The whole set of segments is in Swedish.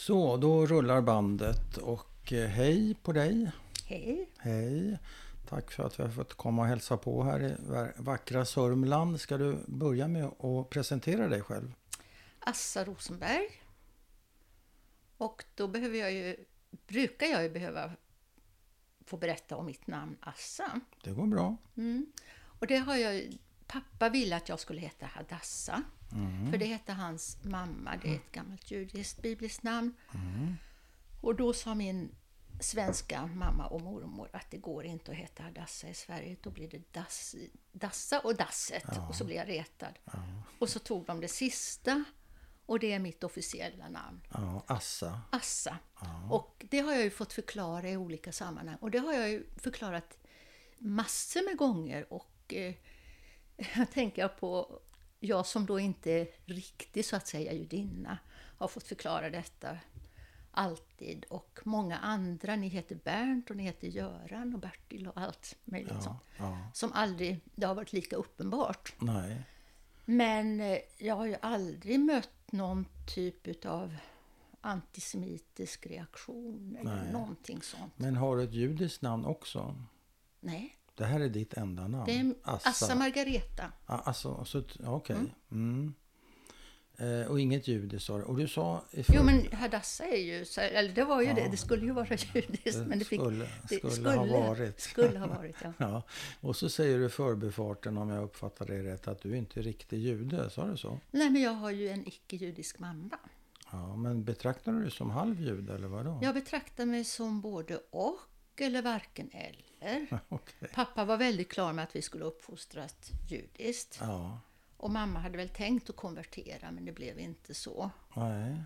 Så, då rullar bandet och eh, hej på dig. Hej. Hej. Tack för att vi har fått komma och hälsa på här i vackra Sörmland. Ska du börja med att presentera dig själv? Assa Rosenberg. Och då behöver jag ju, brukar jag ju behöva få berätta om mitt namn Assa. Det går bra. Mm. Och det har jag, pappa ville att jag skulle heta Hadassa. Mm. För det hette hans mamma, det är ett gammalt judiskt bibliskt namn. Mm. Och då sa min svenska mamma och mormor att det går inte att heta Hadassa i Sverige. Då blir det das, Dassa och Dasset. Ja. Och så blir jag retad. Ja. Och så tog de det sista. Och det är mitt officiella namn. Ja, Assa. Assa. Och det har jag ju fått förklara i olika sammanhang. Och det har jag ju förklarat massor med gånger. Och eh, jag tänker på jag som då inte är riktigt så att säga judinna har fått förklara detta alltid. Och många andra, ni heter Bernt och ni heter Göran och Bertil och allt möjligt Ja, sånt. ja. Som aldrig, det har varit lika uppenbart. Nej. Men eh, jag har ju aldrig mött någon typ av antisemitisk reaktion eller Nej. någonting sånt. Men har du ett judiskt namn också? Nej, Det här är ditt enda namn? det är Assa, Margareta. Ah, alltså, så, ja, okej. Mm. Eh, och inget judiskt sa du. Och du sa i Jo, men Hadassa är ju, eller det var ju Ja. det, det skulle ju vara judiskt. Men det fick, skulle, det skulle, ha varit. Skulle ha varit, ja. Ja, och så säger du i förbifarten, om jag uppfattar det rätt, att du inte är riktig jude. Sa du så? Nej, men jag har ju en icke-judisk mamma. Ja, men betraktar du dig som halvjude eller vadå? Jag betraktar mig som både och, eller varken eller. Okej. Pappa var väldigt klar med att vi skulle uppfostras judiskt. Ja, Och mamma hade väl tänkt att konvertera, men det blev inte så. nej.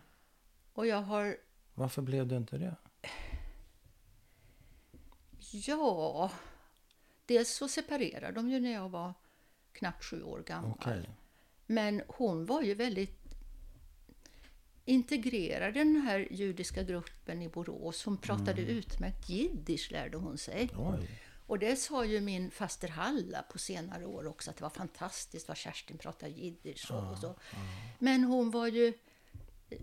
Och jag har, Varför blev det inte det? ja... Dels så separerade de ju när jag var knappt sju år gammal. Okej. Men hon var ju väldigt integrerad i den här judiska gruppen i Borås. Hon pratade utmärkt jiddisch lärde hon sig. Oj. Och det sa ju min faster Halla på senare år också att det var fantastiskt vad Kerstin pratade jiddisch och, och så. Men hon var ju,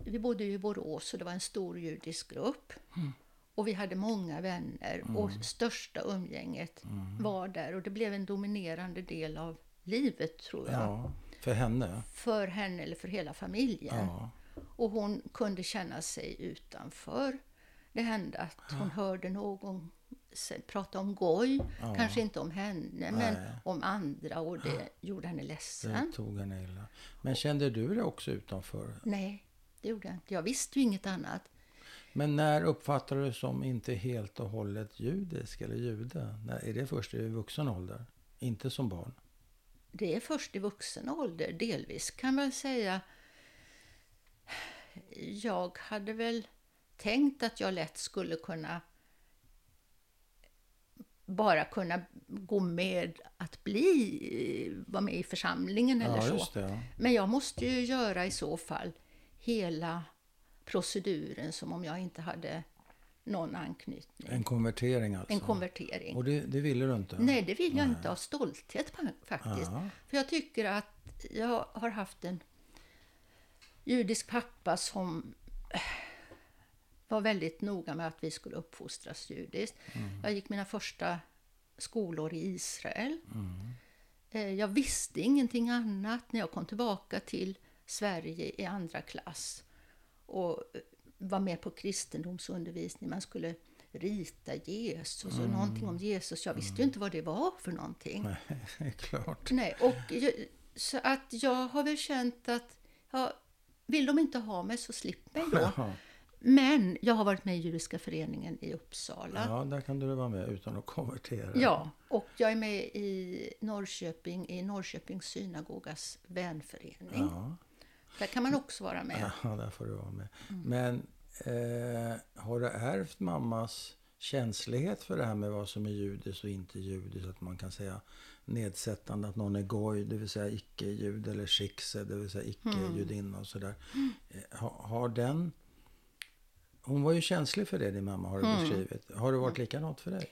vi bodde ju i Borås och det var en stor judisk grupp. Och vi hade många vänner och största umgänget var där och det blev en dominerande del av livet tror jag. Ja, för henne? För henne eller för hela familjen. Ja. Och hon kunde känna sig utanför. Det hände att hon hörde någon prata om Goj, Ja. kanske inte om henne, men Nej. om andra och det gjorde henne Det ledsen. tog henne illa. Men kände du dig också utanför? Nej, det gjorde jag inte. Jag visste ju inget annat. Men när uppfattar du som inte helt och hållet judisk eller jude? När, är det först i vuxen ålder? Inte som barn? Det är först i vuxen ålder, delvis kan man säga. Jag hade väl tänkt att jag lätt skulle kunna bara kunna gå med att bli, vara med i församlingen eller ja, så. det. Ja. Men jag måste ju göra i så fall hela proceduren som om jag inte hade någon anknytning. En konvertering alltså? En konvertering. Och det, det ville du inte? Nej, det vill jag inte av stolthet faktiskt. Ja. För jag tycker att jag har haft en judisk pappa som var väldigt noga med att vi skulle uppfostras judiskt. Jag gick mina första skolår i Israel. Eh, Jag visste ingenting annat när jag kom tillbaka till Sverige i andra klass och eh, var med på kristendomsundervisning. Man skulle rita Jesus och någonting om Jesus. Jag visste ju inte vad det var för någonting. Nej, klart. Nej, och så att jag har väl känt att ja, vill de inte ha mig så slipp mig då. Men jag har varit med i Judiska föreningen i Uppsala. ja, där kan du vara med utan att konvertera. Ja, och jag är med i Norrköping, i Norrköpings synagogas vänförening. Ja, Där kan man också vara med. ja där får du vara med. Men eh, har du ärvt mammas känslighet för det här med vad som är judiskt och inte judiskt? Att man kan säga nedsättande att någon är goj, det vill säga icke-jud, eller shikse, det vill säga icke-judinna och sådär. Eh, Har, har den... Hon var ju känslig för det, din mamma har du beskrivit. Har det varit likadant för dig?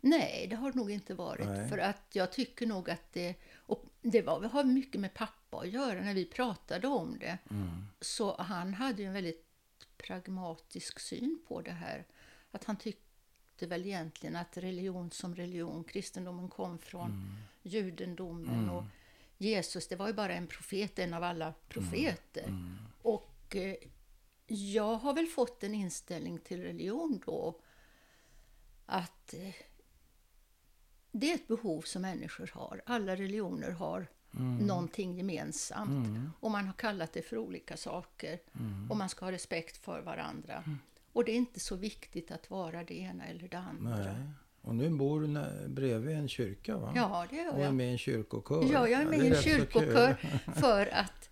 Nej, det har det nog inte varit. Nej. För att jag tycker nog att det... Och det var, har mycket med pappa att göra när vi pratade om det. Mm. Så han hade ju en väldigt pragmatisk syn på det här. Att han tyckte väl egentligen att religion som religion, kristendomen kom från mm. judendomen mm. och Jesus, det var ju bara en profet, en av alla profeter. Mm. mm. Och eh, jag har väl fått en inställning till religion då att eh, det är ett behov som människor har. Alla religioner har mm. någonting gemensamt. Mm. Och man har kallat det för olika saker. Mm. Och man ska ha respekt för varandra. Mm. Och det är inte så viktigt att vara det ena eller det andra. Nej. Och nu bor du bredvid en kyrka va? Ja, det gör jag. Och är med i en kyrkokör. Ja, jag är med i en kyrkokör för att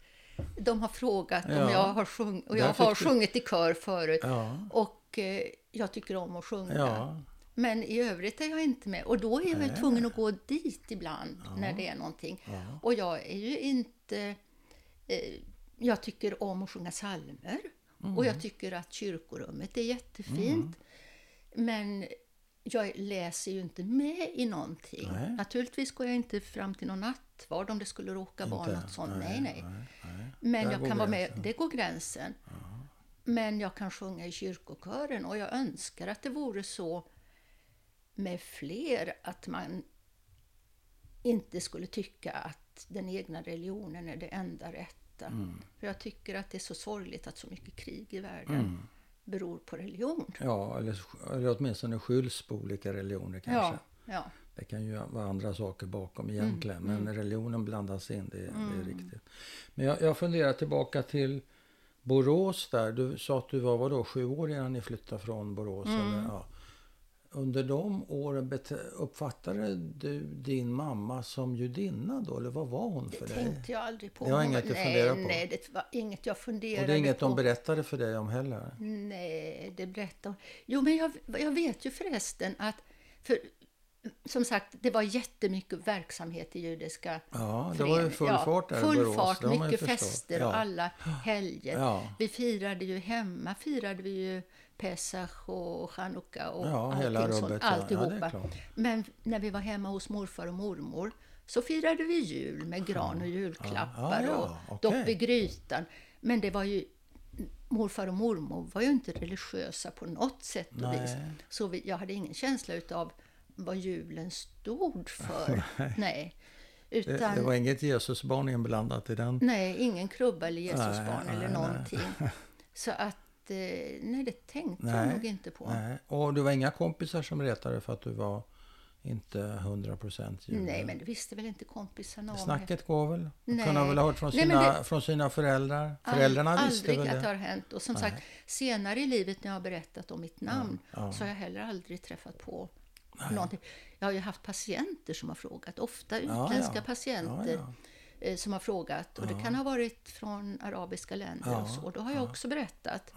de har frågat ja. om jag har sjungit. Och jag har sjungit i kör förut. Ja. Och eh, jag tycker om att sjunga. Ja. Men i övrigt är jag inte med. Och då är jag väl tvungen att gå dit ibland ja. när det är någonting. Och jag är ju inte... Eh, jag tycker om att sjunga psalmer. Mm. Och jag tycker att kyrkorummet är jättefint. Mm. Men jag läser ju inte med i någonting. Nej. Naturligtvis går jag inte fram till någon nattvard om det skulle råka inte. vara något sånt. Nej, nej. nej, nej. Men Där jag kan vara med, det går gränsen. Ja. Men jag kan sjunga i kyrkokören och jag önskar att det vore så med fler att man inte skulle tycka att den egna religionen är det enda rätta. Mm. För jag tycker att det är så sorgligt att så mycket krig i världen mm. beror på religion. Ja, eller, eller åtminstone skylls på olika religioner kanske. Ja, ja. Det kan ju vara andra saker bakom egentligen, mm, men mm. religionen blandas in, det, det är mm. riktigt. Men jag, jag funderar tillbaka till Borås där. Du sa att du var vadå, sju år innan ni flyttade från Borås? Mm. Eller, ja under de åren uppfattade du din mamma som judinna då? Eller vad var hon för det dig? Det tänkte jag aldrig på. Det var inget du funderade på? Nej, det var inget jag funderade på. Och det är inget på. de berättade för dig om heller? Nej, det berättade Jo, men jag, jag vet ju förresten att... För, som sagt, det var jättemycket verksamhet i judiska Ja, det var ju full fart där ja, Full fart, mycket fester och alla helger. Ja. Vi firade ju hemma, firade vi ju Pesach och Chanukka och ja, hela sånt, alltihopa. Ja, Men när vi var hemma hos morfar och mormor så firade vi jul med gran och julklappar ja, och okay. dopp i grytan. Men det var ju morfar och mormor var ju inte religiösa på något sätt och vis. Så vi, jag hade ingen känsla utav vad julen stod för. nej. Utan, det, det, var inget Jesusbarn inblandat i den? Nej, ingen krubba eller Jesusbarn nej, eller någonting. Nej. Så att nej, det tänkte nej, jag nog inte på. Nej. Och du var inga kompisar som retade för att du var inte 100% jude? Nej, men det visste väl inte kompisarna om. Snacket går väl? De kunde väl ha hört från sina, nej, det, från sina föräldrar? Föräldrarna all, visste väl det? Aldrig att det har hänt. Och som nej. sagt, senare i livet när jag har berättat om mitt namn ja, ja. så har jag heller aldrig träffat på nej. någonting. Jag har ju haft patienter som har frågat, ofta utländska ja, patienter eh, som har frågat. Och det kan ha varit från arabiska länder och så. Då har jag också berättat.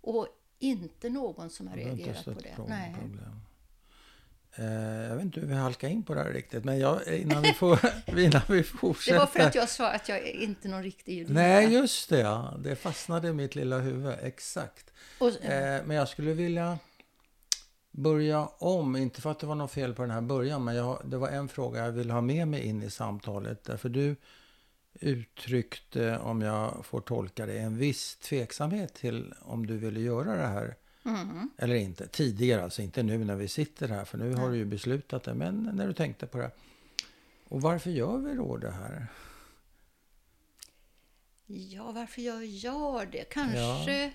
Och inte någon som har reagerat på det. Nej. Problem. Eh, jag vet inte hur vi halkar in på det här riktigt, men jag, innan, vi får, innan vi fortsätter. Det var för att jag sa att jag är inte någon riktig judinna. Nej, just det. Ja. Det fastnade i mitt lilla huvud. Exakt. Och, eh, men jag skulle vilja börja om, inte för att det var något fel på den här början, men jag, det var en fråga jag vill ha med mig in i samtalet. Därför du uttryckte, om jag får tolka det, en viss tveksamhet till om du ville göra det här. Mm. Eller inte. Tidigare, alltså inte nu när vi sitter här, för nu Nej. har du ju beslutat det. Men när du tänkte på det. Och varför gör vi då det här? Ja, varför gör jag det? Kanske ja.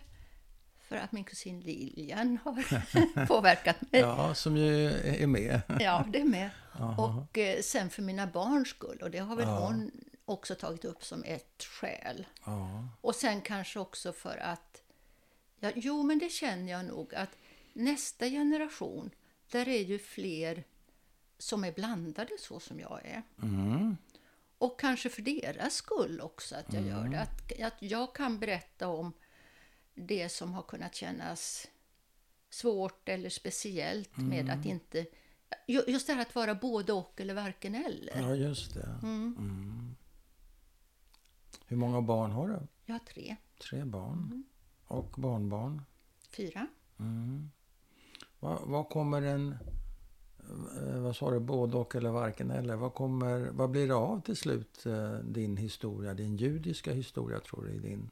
För att min kusin Lilian har påverkat mig. Ja, som ju är med. ja, det är med. Aha. Och eh, sen för mina barns skull. Och det har väl ja. hon också tagit upp som ett skäl. Ja. Och sen kanske också för att, ja, jo men det känner jag nog att nästa generation, där är ju fler som är blandade så som jag är. Mm. Och kanske för deras skull också att jag mm. gör det. Att, att jag kan berätta om det som har kunnat kännas svårt eller speciellt mm. med att inte... Just det här att vara både och eller varken eller. Ja, just det. Mm. mm. Hur många barn har du? Jag har tre. Tre barn. Mm. Och barnbarn? Fyra. Mm. Vad, vad kommer en... Eh, vad sa du? Både och eller varken eller? Vad, kommer, vad blir det av till slut, eh, din historia? Din judiska historia, tror du, i din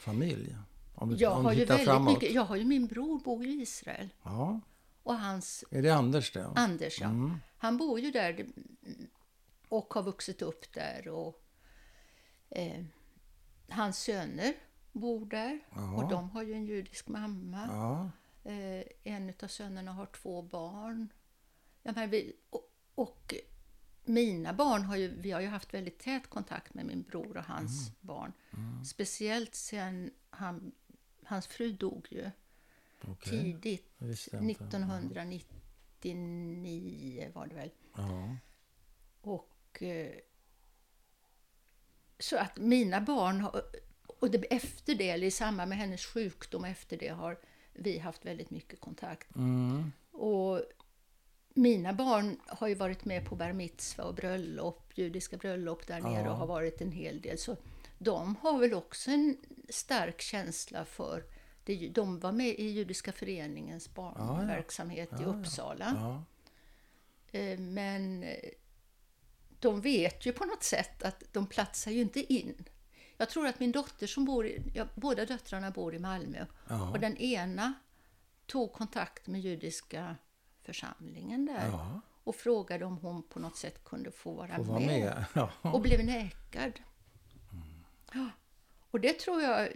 familj? Om du, Jag om har, ju väldigt framåt. mycket, jag har ju min bror bor i Israel. Ja. Och hans Är det Anders det? Anders, ja. Mm. Han bor ju där och har vuxit upp där. Och, eh, hans söner bor där Ja. och de har ju en judisk mamma. Ja. Eh, en av sönerna har två barn. Ja, men vi, och, och mina barn har ju, vi har ju haft väldigt tät kontakt med min bror och hans Mm. barn. Speciellt sen han, hans fru dog ju Okej. tidigt. Det visste jag inte. 1999 var det väl. Ja. Och eh, så att mina barn, har, och det, efter det, eller i samband med hennes sjukdom efter det, har vi haft väldigt mycket kontakt. Mm. Och mina barn har ju varit med på bar mitzva och bröllop, judiska bröllop där nere Ja. och har varit en hel del. Så de har väl också en stark känsla för det, de var med i Judiska föreningens barnverksamhet i Ja, ja. Uppsala. Ja. Eh, Men eh, de vet ju på något sätt att de platsar ju inte in. Jag tror att min dotter som bor i, ja, båda döttrarna bor i Malmö Ja. och den ena tog kontakt med judiska församlingen där Ja. och frågade om hon på något sätt kunde få vara, Får vara med. med. Och blev nekad. Ja. Och det tror jag,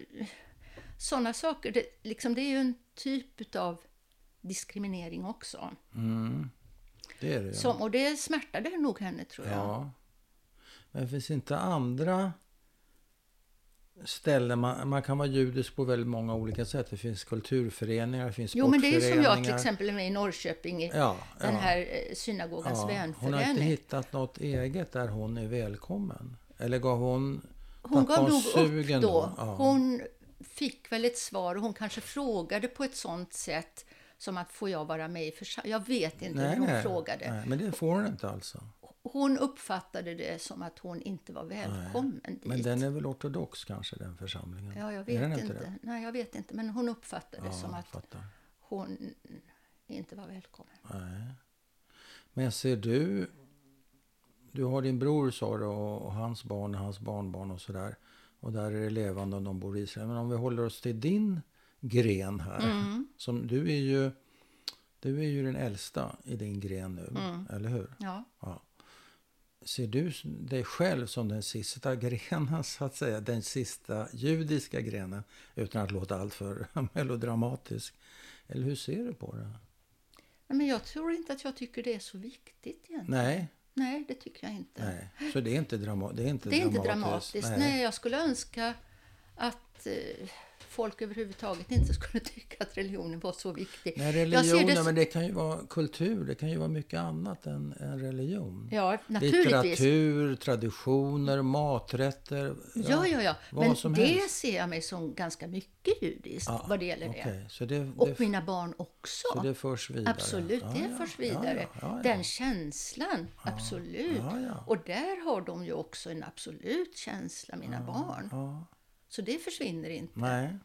sådana saker, det, liksom, det är ju en typ av diskriminering också. Mm. Det är det ju. Som, och det smärtade nog henne tror jag. Ja. Men finns inte andra ställen. Man, man kan vara judisk på väldigt många olika sätt. Det finns kulturföreningar, det finns Jo, men det är ju som jag till exempel är med i Norrköping i Ja, den ja. här eh, synagogans ja. Hon har vänförening. inte hittat något eget där hon är välkommen. Eller gav hon... Hon gav nog upp då. Ja. Hon fick väl ett svar och hon kanske frågade på ett sånt sätt som att får jag vara med i församlingen? Jag vet inte hur hon frågade. Nej, men det får hon inte alltså. Hon uppfattade det som att hon inte var välkommen dit. Men den är väl ortodox kanske, den församlingen? Ja, jag vet inte. det? Nej, jag vet inte. Men hon uppfattade det Ja, som jag att fattar. hon inte var välkommen. Nej. Men ser du... Du har din bror sa du och, hans barn och hans barnbarn och sådär. Och där är det levande och de bor i Israel. Men om vi håller oss till din gren här. Mm. Som du är ju... Du är ju den äldsta i din gren nu, Mm. eller hur? Ja. Ja. Ser du dig själv som den sista grenen, så att säga? Den sista judiska grenen, utan att låta alltför melodramatisk. Eller hur ser du på det? Nej, Men jag tror inte att jag tycker det är så viktigt egentligen. Nej, Nej, det tycker jag inte. nej. Så det är inte, drama det är inte Det är inte dramatiskt? dramatiskt. Nej. jag skulle önska att eh, folk överhuvudtaget inte skulle tycka att religionen var så viktig. Nej, religionen, det men det kan ju vara kultur. Det kan ju vara mycket annat än, än religion. Ja, naturligtvis. Litteratur, traditioner, maträtter. Ja, ja, ja. vad Men det helst. ser jag mig som ganska mycket judiskt Ja, vad det gäller det. Okej, så det, Och det, mina barn också. så det förs vidare? Absolut, Ja, det ja, förs ja, vidare. ja, ja, ja. Den känslan, absolut. ja, ja. Och där har de ju också en absolut känsla, mina barn. Så det försvinner inte. nej,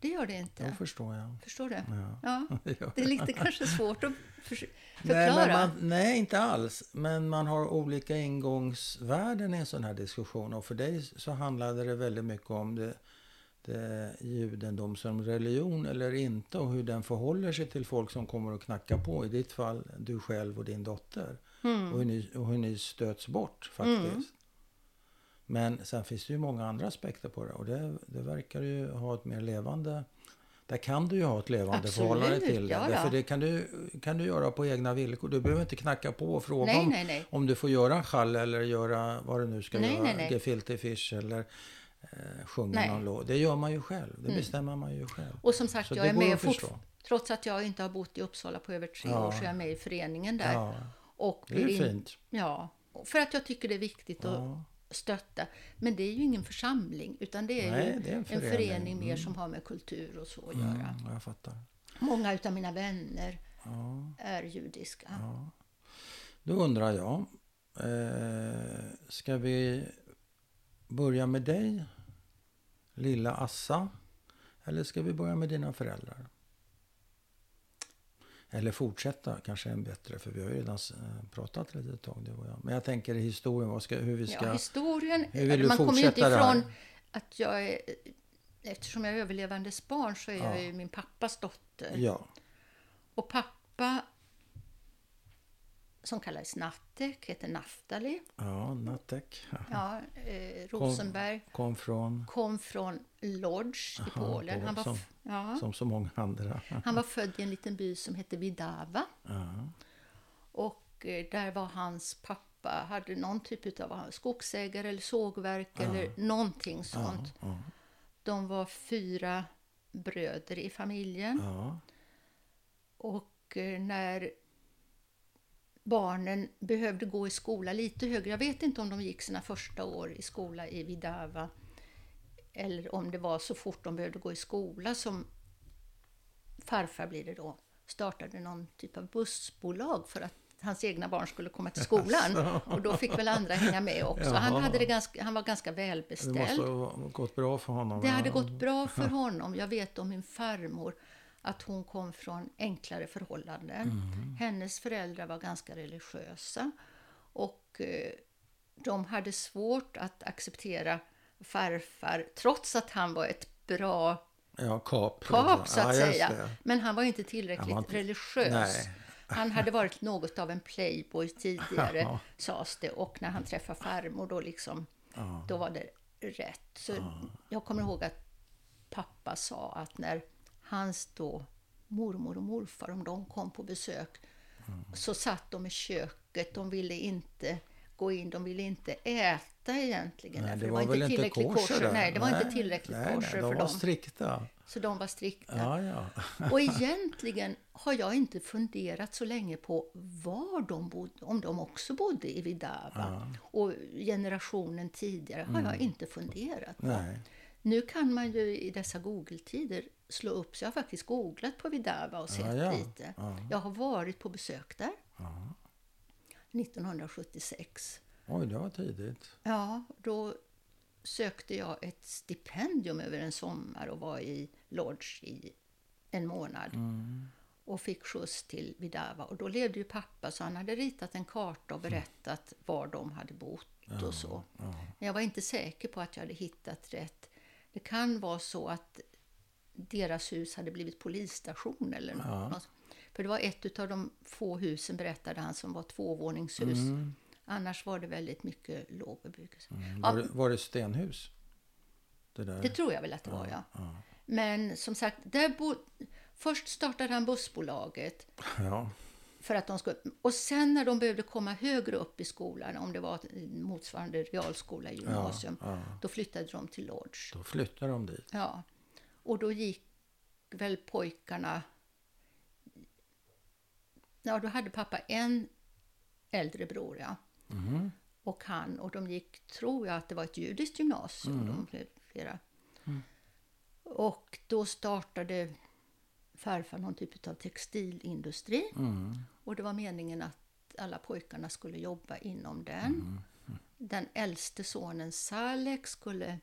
Det gör det då inte. förstår jag. Förstår du? Ja. Ja. Det Det är lite kanske svårt att Nej, förklara. men man, nej, inte alls. Men man har olika ingångsvärden i en sån här diskussion. Och för dig så handlade det väldigt mycket om det, det judendom som religion eller inte och hur den förhåller sig till folk som kommer och knackar på. I ditt fall du själv och din dotter. Mm. Och, hur ni, och hur ni stöts bort faktiskt. Men sen finns det ju många andra aspekter på det. Och det, det verkar ju ha ett mer levande... Där kan du ju ha ett levande Absolut, förhållande till det. ja. Därför det kan du, kan du göra på egna villkor. Du behöver inte knacka på och fråga Nej, om, nej, nej. om du får göra en chall eller göra vad du nu ska Nej, göra. nej, nej. Gefilte fish eller eh, sjunga. Mm. någon låt. Det gör man ju själv. Det bestämmer man ju själv. Och som sagt, Så jag är med att fort, förstå. trots att jag inte har bott i Uppsala på över tre Ja. år så är jag med i föreningen där. Ja, Och det är ju in- fint. Ja, för att jag tycker det är viktigt att Ja. Stötta. Men det är ju ingen församling, utan det är Nej, ju det är en en förening. förening, mer som har med kultur och så att göra. Mm, jag fattar. Många utav mina vänner Ja. är judiska. Då undrar jag, eh, ska vi börja med dig, lilla Assa? Eller ska vi börja med dina föräldrar? Eller fortsätta kanske än bättre, för vi har ju redan eh, pratat lite ett tag, du och jag. Men jag tänker historien, ska, hur vi ska... Ja, historien, Hur vill du man kommer ju inte ifrån att jag är eftersom jag är överlevandes barn så är jag ju min pappas dotter. Ja. Och pappa, som kallades Nattek, heter Naftali. Ja, Natek. Ja, eh, Rosenberg. Kom från, Kom från Lodz i Aha, Polen. Han var, som- ja, som så många andra. han var född i en liten by som hette Vidava. Och eh, där var hans pappa, hade någon typ av skogsägare eller sågverk eller någonting sånt. Ja. De var fyra bröder i familjen. Och eh, när barnen behövde gå i skola lite högre, jag vet inte om de gick sina första år i skola i Vidava eller om det var så fort de behövde gå i skola som farfar blir det då, startade någon typ av bussbolag för att hans egna barn skulle komma till skolan. Och då fick väl andra hänga med också. Han, hade det ganska, han var ganska Det välbeställd. måste ha gått bra för honom. Det hade gått bra för honom. Jag vet om min farmor att hon kom från enklare förhållanden. Mm. Hennes föräldrar var ganska religiösa och eh, de hade svårt att acceptera farfar trots att han var ett bra Ja, kap. kap så Ja, att just säga. det. Men han var inte tillräckligt var inte- religiös. Nej. Han hade varit något av en playboy tidigare Ja. sades det och när han träffade farmor då liksom Ja. då var det rätt. Så Jag kommer ihåg att pappa sa att när hans då mormor och morfar, om de kom på besök, Mm. så satt de i köket. De ville inte gå in, de ville inte äta egentligen. Nej, därför det var väl inte tillräckligt där? Nej, det var inte Nej, tillräckligt nej, nej, kosher de för var dem. strikta. Så de var strikta. Ja, ja. Och egentligen har jag inte funderat så länge på var de bodde, om de också bodde i Vidava. Och generationen tidigare har jag inte funderat på. Mm. Nej. Nu kan man ju i dessa Google-tider slå upp, så jag har faktiskt googlat på Vidava och sett ja. lite. Jag har varit på besök där. 1976. Oj, det var tidigt. Ja, då sökte jag ett stipendium över en sommar och var i Lodge i en månad. Och fick skjuts till Vidava. Och då levde ju pappa så han hade ritat en karta och berättat var de hade bott och så. Men jag var inte säker på att jag hade hittat rätt. Det kan vara så att deras hus hade blivit polisstation eller något. För det var ett av de få husen, berättade han, som var tvåvåningshus. Annars var det väldigt mycket låg bebyggelse. Ja, Var, det, var det stenhus? Det det tror jag väl att det var, ja. Men som sagt, där bo... först startade han bussbolaget. Ja. För att de skulle... Och sen när de behövde komma högre upp i skolan, om det var motsvarande realskola, gymnasium, ja. då flyttade de till Lodge. Då flyttade de dit. Ja. Och då gick väl pojkarna... Ja, då hade pappa en äldre bror, ja. Mhm. Och han, och de gick, tror jag att det var ett judiskt gymnasium, de blev flera. Och då startade farfar någon typ av textilindustri. Och det var meningen att alla pojkarna skulle jobba inom den. Den äldste sonen Salek skulle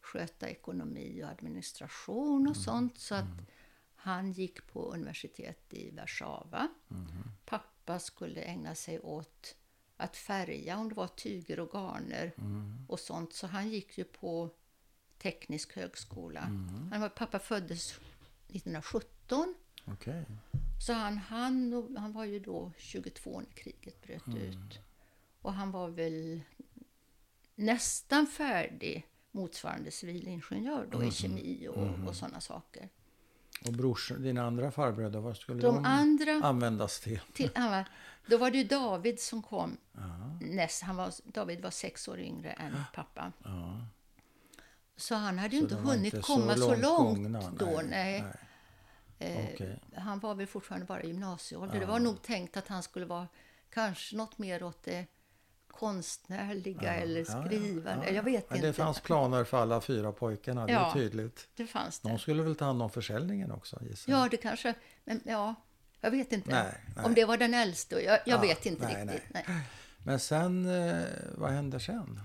sköta ekonomi och administration och sånt. Så att han gick på universitet i Warszawa. Pappa skulle ägna sig åt att färga, om det var tyger och garner och sånt. Så han gick ju på teknisk högskola. Han var, pappa föddes 1917. Okej. Så han, han, han var ju då 22 när kriget bröt ut. Och han var väl nästan färdig motsvarande civilingenjör då i kemi och, och sådana saker. Och brors, dina andra farbröder, vad skulle De de, andra användas till? till, var, då var det David som kom näst. Han var, David var sex år yngre än pappa. Ja. Så han hade ju Så inte hunnit inte så komma så långt långt, gångna, då. nej, Nej. nej. Eh, Okej. Han var väl fortfarande bara i gymnasieålder. Det var nog tänkt att han skulle vara kanske något mer åt det konstnärliga eller Ja, ja, skrivande. ja. Jag vet Men inte. Det fanns planer för alla fyra pojkarna, det är Ja. tydligt. Det fanns det. De skulle väl ta hand om försäljningen också, gissar. Ja, det kanske... Men ja, jag vet inte. Nej, nej. Om det var den äldste. Jag, jag Ja, vet inte nej, riktigt. Nej. Men sen, eh, vad hände sen?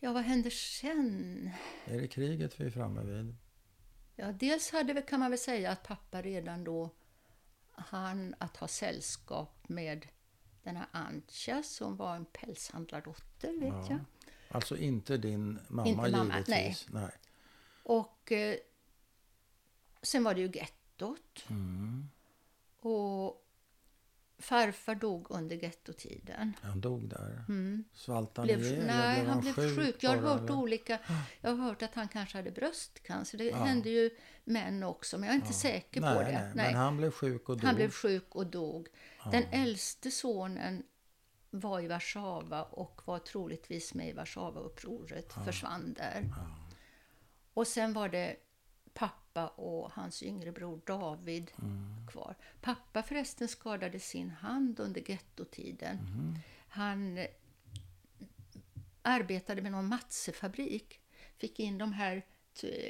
Ja, vad händer sen? Är det kriget vi är framme vid? Ja, dels hade vi, kan man väl säga att pappa redan då han att ha sällskap med den här Antja som var en pälshandlardotter, vet jag. Alltså inte din mamma, Inte mamma, givetvis. Nej. Och eh, sen var det ju gettot. Mm. Och farfar dog under gettotiden. Han dog där. Mm. Svalt han Blev, eller nej, han blev sjuk. Jag har hört eller? olika. Jag har hört att han kanske hade bröstcancer. Det Ja. hände ju män också, men jag är inte säker nej, på det. Nej, men han blev sjuk och dog. Han blev sjuk och dog. Den äldste sonen var i Warszawa och var troligtvis med i Warszawaupproret, försvann där. Och sen var det pappa och hans yngre bror David Mm. kvar. Pappa förresten skadade sin hand under gettotiden. Mhm. Han eh, arbetade med någon matsefabrik. Fick in de här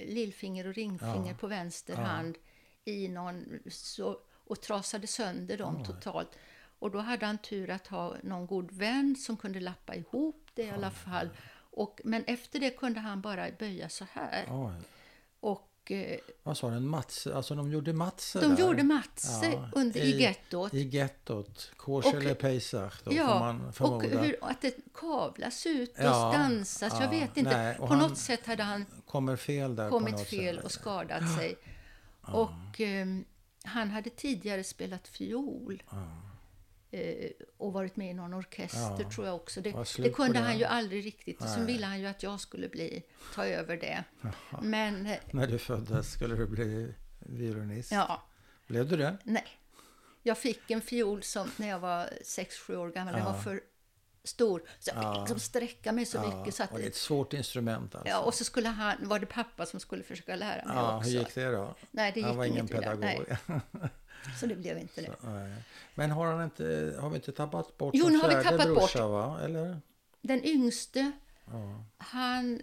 lillfinger och ringfinger Ja. på vänster Ja. hand i någon, så, och trasade sönder dem totalt. Och då hade han tur att ha någon god vän som kunde lappa ihop det i alla fall. Och, men efter det kunde han bara böja så här. Oj. Och eh, Vad sa du? En Mats, alltså de gjorde matser de där? gjorde matse Ja, under, i, gettot. I gettot. Och- eller Pesach, då får Ja, man och förmoda. hur, att det kavlas ut och Ja, stansas. ja, jag vet inte. nej, och på något sätt hade han Kommer fel där kommit fel sätt. och skadat sig. Och ehm, han hade tidigare spelat fiol. Eh, och varit med i någon orkester Ja. tror jag också. Det, det kunde det. han ju aldrig riktigt. Och sen Nej. ville han ju att jag skulle bli, ta över det. Men eh, När du föddes skulle du bli violinist. ja, Blev du det? nej. Jag fick en fiol som när jag var 6-7 år gammal. Den Ja. var för stor. Så jag fick Ja. liksom sträcka mig så mycket. Så att, och det är ett svårt instrument alltså. ja, och så skulle han, var det pappa som skulle försöka lära mig Ja, också. hur gick det då? Nej, det gick han var ingen pedagog. Så det blev inte det. Nej. Men har han inte, har vi inte tappat bort Jo, nu har vi tappat bort. brorsa, va? Eller? Den yngste, Ja. han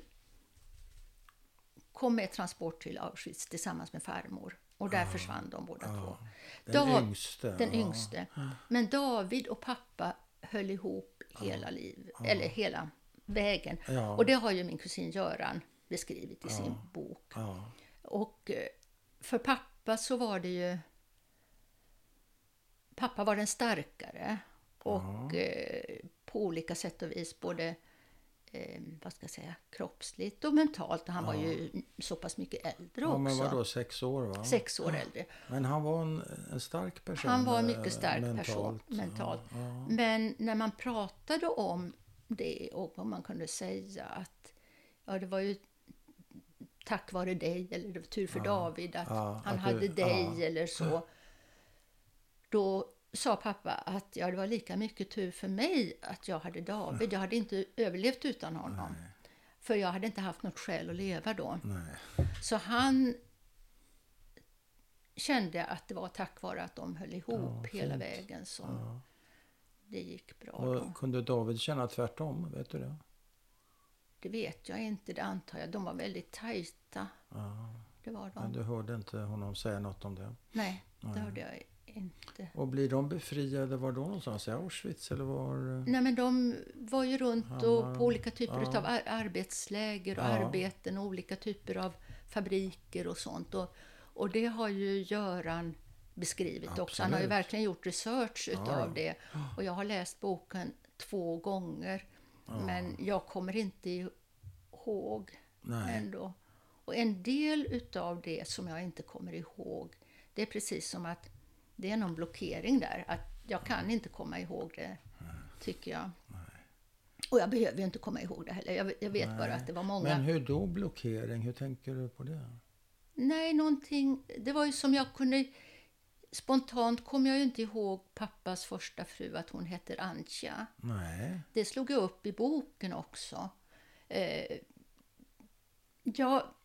kom med transport till Auschwitz tillsammans med farmor. Och där försvann de båda två. Den Da- yngste. Den ja. yngste. Men David och pappa höll ihop hela livet, eller hela vägen. Ja. Och det har ju min kusin Göran beskrivit i sin bok. Ja. Och eh, för pappa så var det ju... Pappa var den starkare. Och eh, på olika sätt och vis både eh, vad ska jag säga, kroppsligt och mentalt. Och han var ju så pass mycket äldre ja, också. men vadå, sex år va? Sex år äldre. Men han var en, en stark person. Han var en eh, mycket stark mentalt. person mentalt. Ja, ja. Men när man pratade om det och vad man kunde säga att ja, det var ju tack vare dig eller det var tur för David att ja, han att du- hade dig ja. eller så. Då sa pappa att ja, det var lika mycket tur för mig att jag hade David. Jag hade inte överlevt utan honom. För jag hade inte haft något skäl att leva då. Nej. Så han kände att det var tack vare att de höll ihop hela fint. vägen som det gick bra. Då. Och kunde David känna tvärtom? Vet du det? Det vet jag inte, det antar jag. De var väldigt tajta. Ja. Det var Men de. du hörde inte honom säga något om det? Nej, det hörde jag inte. Och blir de befriade, var då någonstans? I Auschwitz eller var? Nej, men de var ju runt och på olika typer ja. av ar- arbetsläger och Ja. arbeten och olika typer av fabriker och sånt. Och, och det har ju Göran beskrivit också. Han har ju Absolut. verkligen gjort research utav Ja. det. Och jag har läst boken två gånger. Men jag kommer inte ihåg Nej. ändå. Och en del utav det som jag inte kommer ihåg, det är precis som att det är någon blockering där. Att jag kan inte komma ihåg det, tycker jag. Och jag behöver ju inte komma ihåg det heller. Jag, jag vet bara att det var många... Men hur då blockering? Hur tänker du på det? Nej, någonting... Det var ju som jag kunde... Spontant kom jag ju inte ihåg pappas första fru, att hon heter Antja. Nej. Det slog jag upp i boken också. Eh, ja,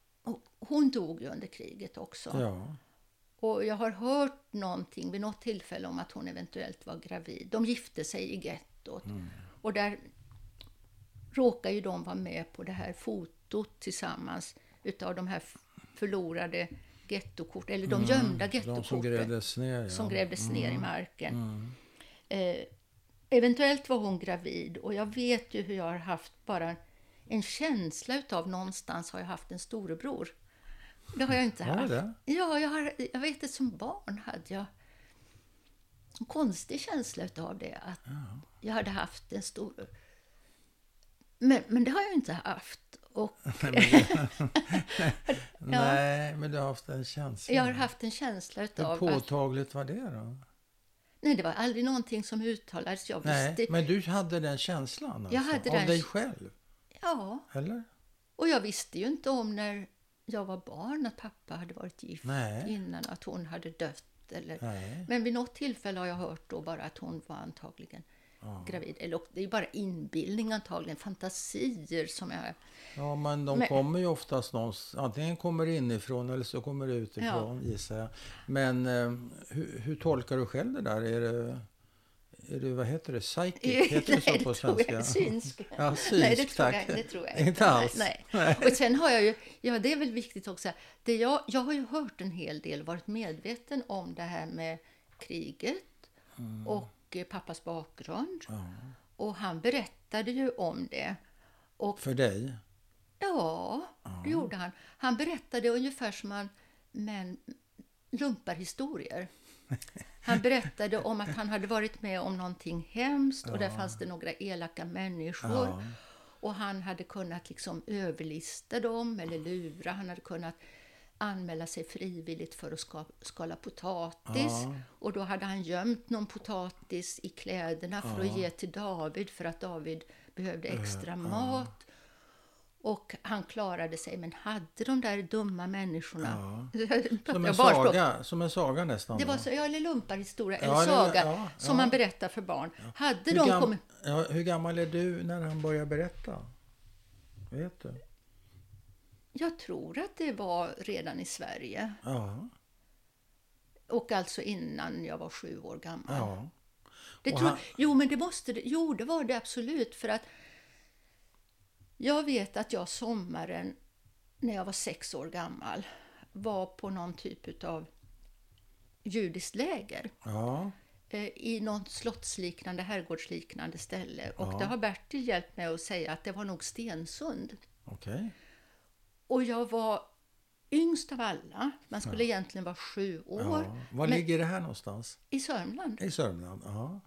hon dog ju under kriget också. Ja. Och jag har hört någonting vid något tillfälle om att hon eventuellt var gravid. De gifte sig i gettot. Och där råkar ju de vara med på det här fotot tillsammans utav de här förlorade gettokort, eller de gömda De som gettokorten grävdes ner. Ja. som grävdes ner i marken. Eh, eventuellt var hon gravid och jag vet ju hur jag har haft bara en känsla utav någonstans har jag haft en storebror. Det har jag inte du haft. det? Ja, jag, har, jag vet att som barn hade jag en konstig känsla utav det. Att jag hade haft en stor... Men, men det har jag inte haft. Och Nej, men du har haft en känsla. jag har haft en känsla Hur utav att... påtagligt var det då? Nej, det var aldrig någonting som uttalades. Jag visste... Nej, men du hade den känslan alltså, Jag hade av den- dig själv? Ja, Eller? och jag visste ju inte om när jag var barn att pappa hade varit gift Nej. innan, att hon hade dött. Eller... Nej. Men vid något tillfälle har jag hört då bara att hon var antagligen gravid. Eller det är bara inbildning antagligen, fantasier som jag... Ja, men de Men- kommer ju oftast någonstans, antingen kommer inifrån eller så kommer det utifrån gissar jag. Men eh, hur, hur tolkar du själv det där? Är det, är det vad heter det, psychic? Heter det så Nej, på det tror svenska? jag. Synsk. Ja, synsk, Nej, det tror, tack. jag, det tror jag Inte alls? Nej. nej. Och sen har jag ju, ja det är väl viktigt också, det jag, jag har ju hört en hel del, varit medveten om det här med kriget Mm. och eh, pappas bakgrund. Och han berättade ju om det. Och För dig? Ja, det gjorde han. Han berättade ungefär som han men lumparhistorier. Han berättade om att han hade varit med om någonting hemskt och där fanns det några elaka människor. Ja. Och han hade kunnat liksom överlista dem eller lura. Han hade kunnat anmäla sig frivilligt för att ska, skala potatis. Ja. Och då hade han gömt någon potatis i kläderna för att ge till David för att David behövde extra mat. Och han klarade sig, men hade de där dumma människorna... Som Jag en, saga, som en saga nästan? Det var va? så, ja, eller lumparhistoria, Ja, eller saga, ja, som ja. man berättar för barn. Hade hur, de kommit... ja, hur gammal är du när han börjar berätta? Vet du? Jag tror att det var redan i Sverige. Ja. Och alltså innan jag var sju år gammal. ja. Det tror, Jo, men det måste det, Jo, det var det absolut. För att jag vet att jag sommaren när jag var sex år gammal var på någon typ av judiskt läger ja. eh, i något slottsliknande, herrgårdsliknande ställe. Och Ja. det har Bertil hjälpt mig att säga att det var nog Stensund. Okej. Och jag var yngst av alla. Man skulle egentligen vara sju år. Ja. Var Men- ligger det här någonstans? I Sörmland. I Sörmland? Ja.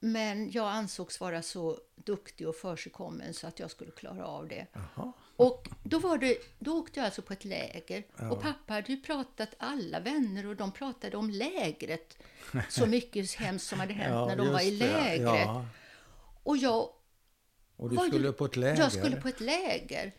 Men jag ansågs vara så duktig och försigkommen så att jag skulle klara av det. Jaha. Och då, var det, då åkte jag alltså på ett läger. Och pappa hade ju pratat, alla vänner, och de pratade om lägret. Så mycket hemskt som hade hänt när de var i lägret. Ja. Och jag, Och du var ju- skulle på ett läger? jag skulle på ett läger.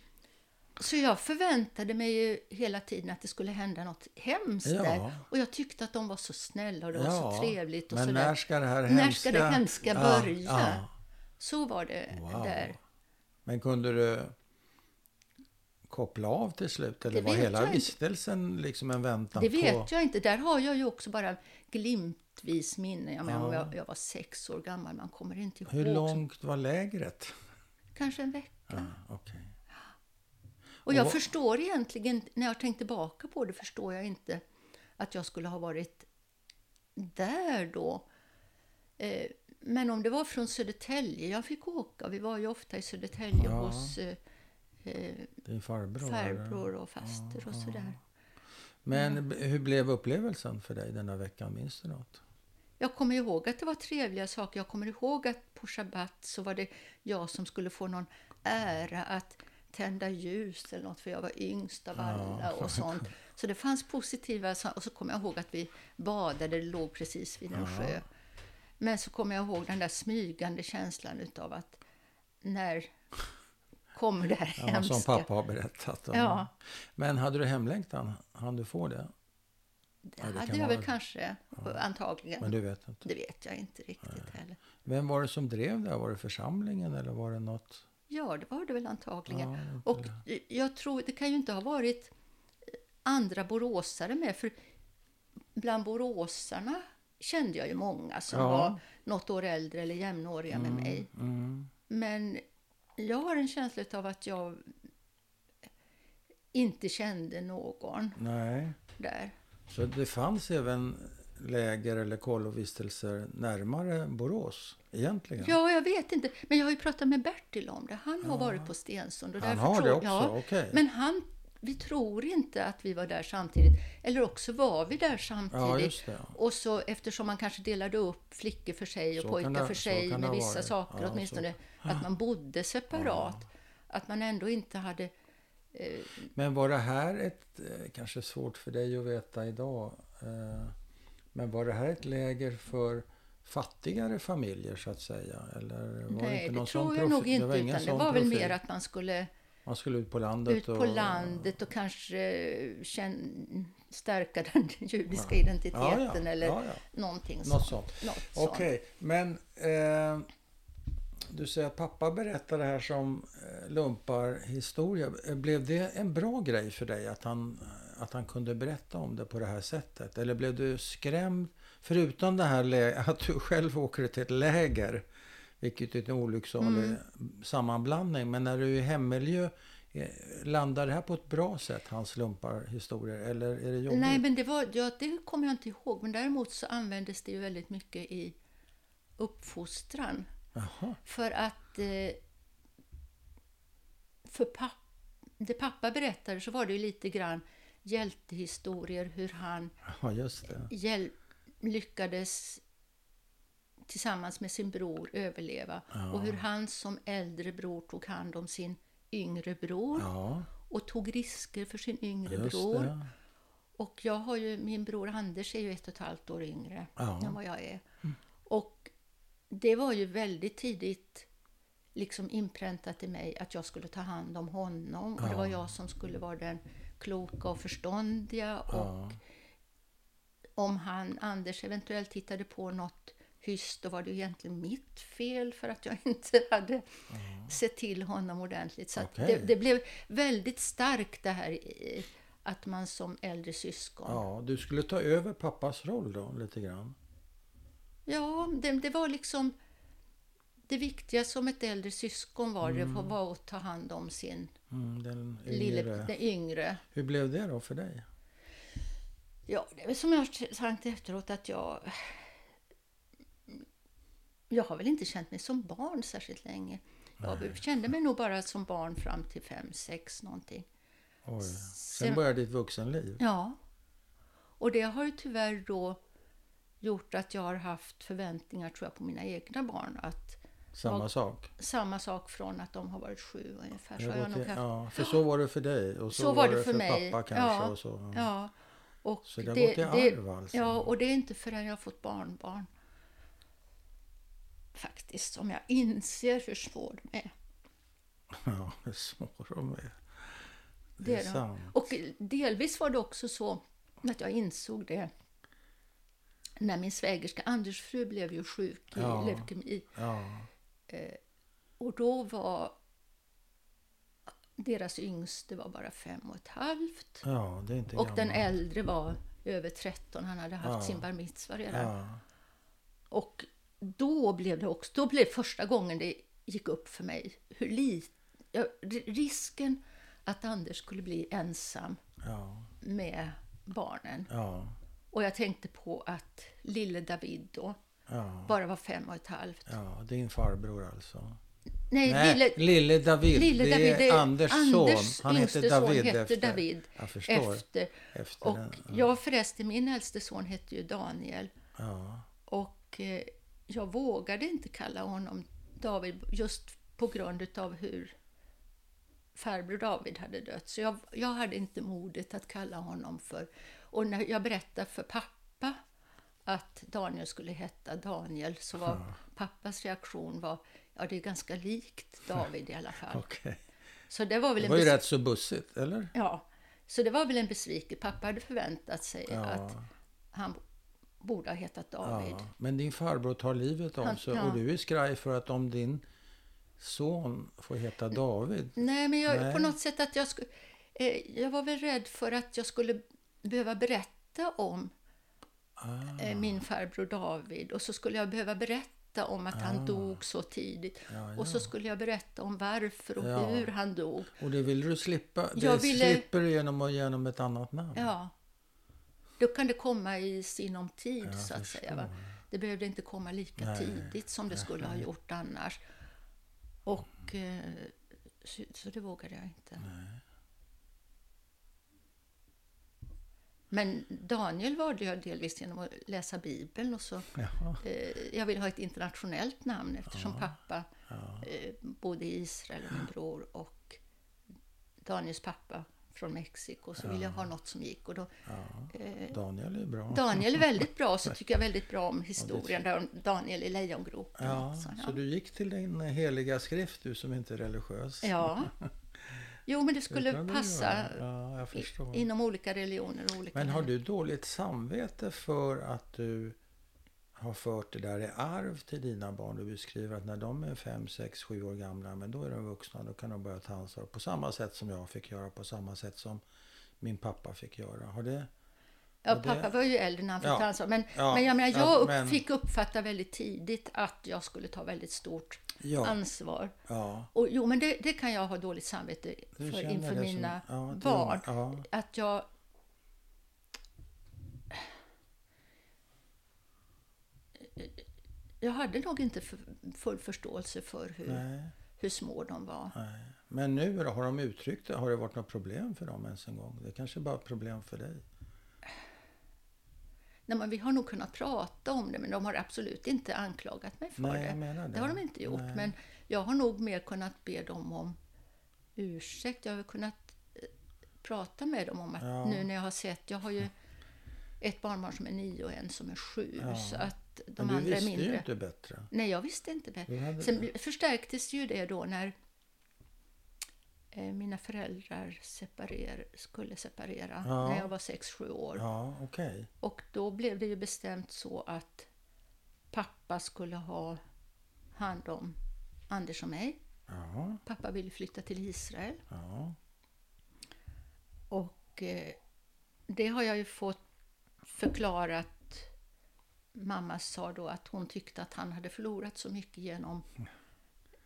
Så jag förväntade mig ju hela tiden att det skulle hända något hemskt Ja. där. Och jag tyckte att de var så snälla och det var så trevligt. Och Men så när ska det här När hemska... ska det hemska Ja, börja? ja. Så var det Wow. där. Men kunde du koppla av till slut? Eller Det var hela vistelsen liksom en väntan Det på... vet jag inte. Där har jag ju också bara glimtvis minne. Jag, menar, jag, jag var sex år gammal, man kommer inte ihåg. Hur långt var lägret? Kanske en vecka. Ja, okej. Och jag Och- förstår egentligen, när jag tänkt tillbaka på det, förstår jag inte att jag skulle ha varit där då. Eh, Men om det var från Södertälje, jag fick åka, vi var ju ofta i Södertälje Ja. hos eh, eh, farbror? farbror och faster och sådär. Men b- hur blev upplevelsen för dig den här veckan? Minns du något? Jag kommer ihåg att det var trevliga saker. Jag kommer ihåg att på shabbat så var det jag som skulle få någon ära att tända ljus eller något, för jag var yngst av alla och sånt. Så det fanns positiva Och så kommer jag ihåg att vi badade, det låg precis vid en sjö. Men så kommer jag ihåg den där smygande känslan utav att när kommer det här Ja, hemska? som pappa har berättat. om. Ja. Men hade du hemlängtan? Han du få det? Det Ja, det hade jag väl kanske, antagligen. Men du vet inte. Det vet jag inte riktigt heller. Vem var det som drev det? Var det församlingen eller var det något? Ja, det var det väl antagligen. Ja, och jag tror, det kan ju inte ha varit andra boråsare med, för bland boråsarna kände jag ju många som Ja. var något år äldre eller jämnåriga med mig. Mm. Men jag har en känsla av att jag inte kände någon Nej. där. Så det fanns även läger eller kollovistelser närmare Borås egentligen? Ja, jag vet inte. Men jag har ju pratat med Bertil om det. Han har varit på Stensund. Och Han har det tror- också? Ja, Okej. Men han, vi tror inte att vi var där samtidigt. Eller också var vi där samtidigt. Ja, just det. Och så eftersom man kanske delade upp flickor för sig och Så pojkar det- för så sig det med vissa varit. saker Ja, åtminstone. Att man bodde separat. Att man ändå inte hade Eh, Men var det här ett, eh, kanske svårt för dig att veta idag, eh, men var det här ett läger för fattigare familjer så att säga? Eller var nej, inte det någon tror sån jag nog inte. var ingen utan det var väl profil? mer att man skulle Man skulle ut på landet? ut på och, landet och kanske känn, stärka den judiska Ja. identiteten Ja, ja, eller ja, någonting sånt. sånt. Okej, men eh, du säger att pappa berättade det här som eh, lumparhistoria. Eh, Blev det en bra grej för dig att han, att han kunde berätta om det på det här sättet? Eller blev du skrämd? Förutom det här att du själv åker till ett läger, vilket är en olycksalig Mm. sammanblandning. Men när du är i hemmiljö, eh, landar det här på ett bra sätt, hans lumparhistorier? Eller är det jobbigt? Nej, men det, var, ja, det kommer jag inte ihåg. Men däremot så användes det ju väldigt mycket i uppfostran. Jaha, För att eh, för papp, det pappa berättade så var det ju lite grann hjältehistorier hur han ja, just det. hjäl- lyckades tillsammans med sin bror överleva Ja. och hur han som äldre bror tog hand om sin yngre bror Ja, och tog risker för sin yngre just bror. det. Och jag har ju, min bror Anders är ju ett och ett halvt år yngre. Mm. än vad jag är. Och det var ju väldigt tidigt liksom inpräntat i mig att jag skulle ta hand om honom. Och det var Ja. jag som skulle vara den kloka och förståndiga. Och Ja. om han, Anders eventuellt hittade på något hyss, då var det egentligen mitt fel för att jag inte hade sett till honom ordentligt. Så att Okej. det, det blev väldigt starkt det här i- att man som äldre syskon Ja, du skulle ta över pappas roll då, lite grann. Ja, det, det var liksom... Det viktiga som ett äldre syskon var, det var- var att ta hand om sin Mm, den lille, yngre. den yngre. Hur blev det då för dig? Ja, det är väl som jag har sagt efteråt att jag... Jag har väl inte känt mig som barn särskilt länge. Jag kände mig nog bara som barn fram till fem, sex någonting. Oj. Sen Sen- började ditt vuxenliv. Ja. Och det har ju tyvärr då gjort att jag har haft förväntningar tror jag på mina egna barn. Att Samma Ja. sak. samma sak från att de har varit sju ungefär. Så jag nog haft ja, för så var det för dig och så, Så var det för, mig. pappa kanske. Ja, Och så. Ja. Och Så det har gått i arv alltså? Ja, och det är inte förrän jag har fått barnbarn faktiskt som jag inser hur svår de är. Ja, hur små de är. Det Det är är de. sant. Och delvis var det också så att jag insåg det när min svägerska Anders fru blev ju sjuk i Ja. leukemi. Ja, Och då var deras yngste var bara fem och ett halvt. ja, det är inte Och den gammal. äldre var över 13. Han hade haft Ja. sin bar mitzva redan. Ja, Och då blev det också, då blev första gången det gick upp för mig hur lite, ja, risken att Anders skulle bli ensam ja, med barnen. Och jag tänkte på att lille David då ja, bara var fem och ett halvt. ja. Din farbror alltså. Nej, Nej, lille, lille David. lille David, är det är Anders, Anders son. Han heter David efter. David Jag förstår. efter. efter Och den. jag förresten, min äldste son hette ju Daniel. Ja, Och eh, jag vågade inte kalla honom David just på grund utav hur farbror David hade dött. Så jag, jag hade inte modet att kalla honom för... Och när jag berättade för pappa att Daniel skulle heta Daniel så var pappas reaktion var ja det är ganska likt David i alla fall. okej. Så det var väl Det en var ju bes- rätt så bussigt, eller? Ja, så det var väl en besvikelse. Pappa hade förväntat sig Ja. att han borde ha hetat David. Ja, men din farbror tar livet av sig ja. och du är skraj för att om din son får heta David. Nej, men jag, Nej. på något sätt att jag skulle... Eh, jag var väl rädd för att jag skulle behöva berätta om Ah, eh, min farbror David och så skulle jag behöva berätta om att han Ah. dog så tidigt. ja, Och så skulle jag berätta om varför och Ja. hur han dog. Och det vill du slippa. Det Jag ville- slipper du genom genom ett annat namn. Ja. Då kan det komma i sinom tid, så att säga. förstår. Va? Det behövde inte komma lika Nej. tidigt som det skulle ha gjort annars. Och eh, så, så det vågade jag inte. Men Daniel valde jag delvis genom att läsa Bibeln. Och så, Jaha. eh, jag ville ha ett internationellt namn eftersom pappa Ja. eh, bodde i Israel och min bror. Och Daniels pappa från Mexiko så ville jag ha något som gick. Och då, Ja. eh, Daniel är bra. Daniel är väldigt bra, så tycker jag väldigt bra om historien där om Daniel i lejongropen. Ja, Så, så du gick till din heliga skrift, du som inte är religiös? ja. Jo, men det Det skulle du passa. Ja, i, inom olika religioner och olika Men har du dåligt samvete för att du har fört det där i arv till dina barn? Du beskriver att när de är fem, sex, sju år gamla, men då är de vuxna, då kan de börja ta ansvar på samma sätt som jag fick göra, på samma sätt som min pappa fick göra. Har det... Ja, pappa var ju äldre när han fick Ja. ansvar. Men, Ja, men jag, menar, ja, jag upp, men- fick uppfatta väldigt tidigt att jag skulle ta väldigt stort Ja, ansvar. ja. Och, jo, men det, det kan jag ha dåligt samvete Du för inför som- mina ja, det- barn. Ja, Att jag... Jag hade nog inte för, full förståelse för hur, nej, hur små de var. nej. Men nu då, har de uttryckt det? Har det varit något problem för dem ens en gång? Det kanske bara är problem för dig? Nej, men vi har nog kunnat prata om det, men de har absolut inte anklagat mig för Nej, det. det. Det har de inte gjort. Nej. Men jag har nog mer kunnat be dem om ursäkt. Jag har kunnat eh, prata med dem om att Ja. nu när jag har sett, jag har ju ett barnbarn som är nio och en som är sju. Ja. Så att de Men du andra är visste ju mindre. inte bättre. Nej, jag visste inte. Du hade- Sen förstärktes ju det då när mina föräldrar separer, skulle separera Ja. när jag var sex sju år. Ja, okej. Och då blev det ju bestämt så att pappa skulle ha hand om Anders och mig. Ja, Pappa ville flytta till Israel. ja. Och eh, det har jag ju fått förklarat. Mamma sa då att hon tyckte att han hade förlorat så mycket genom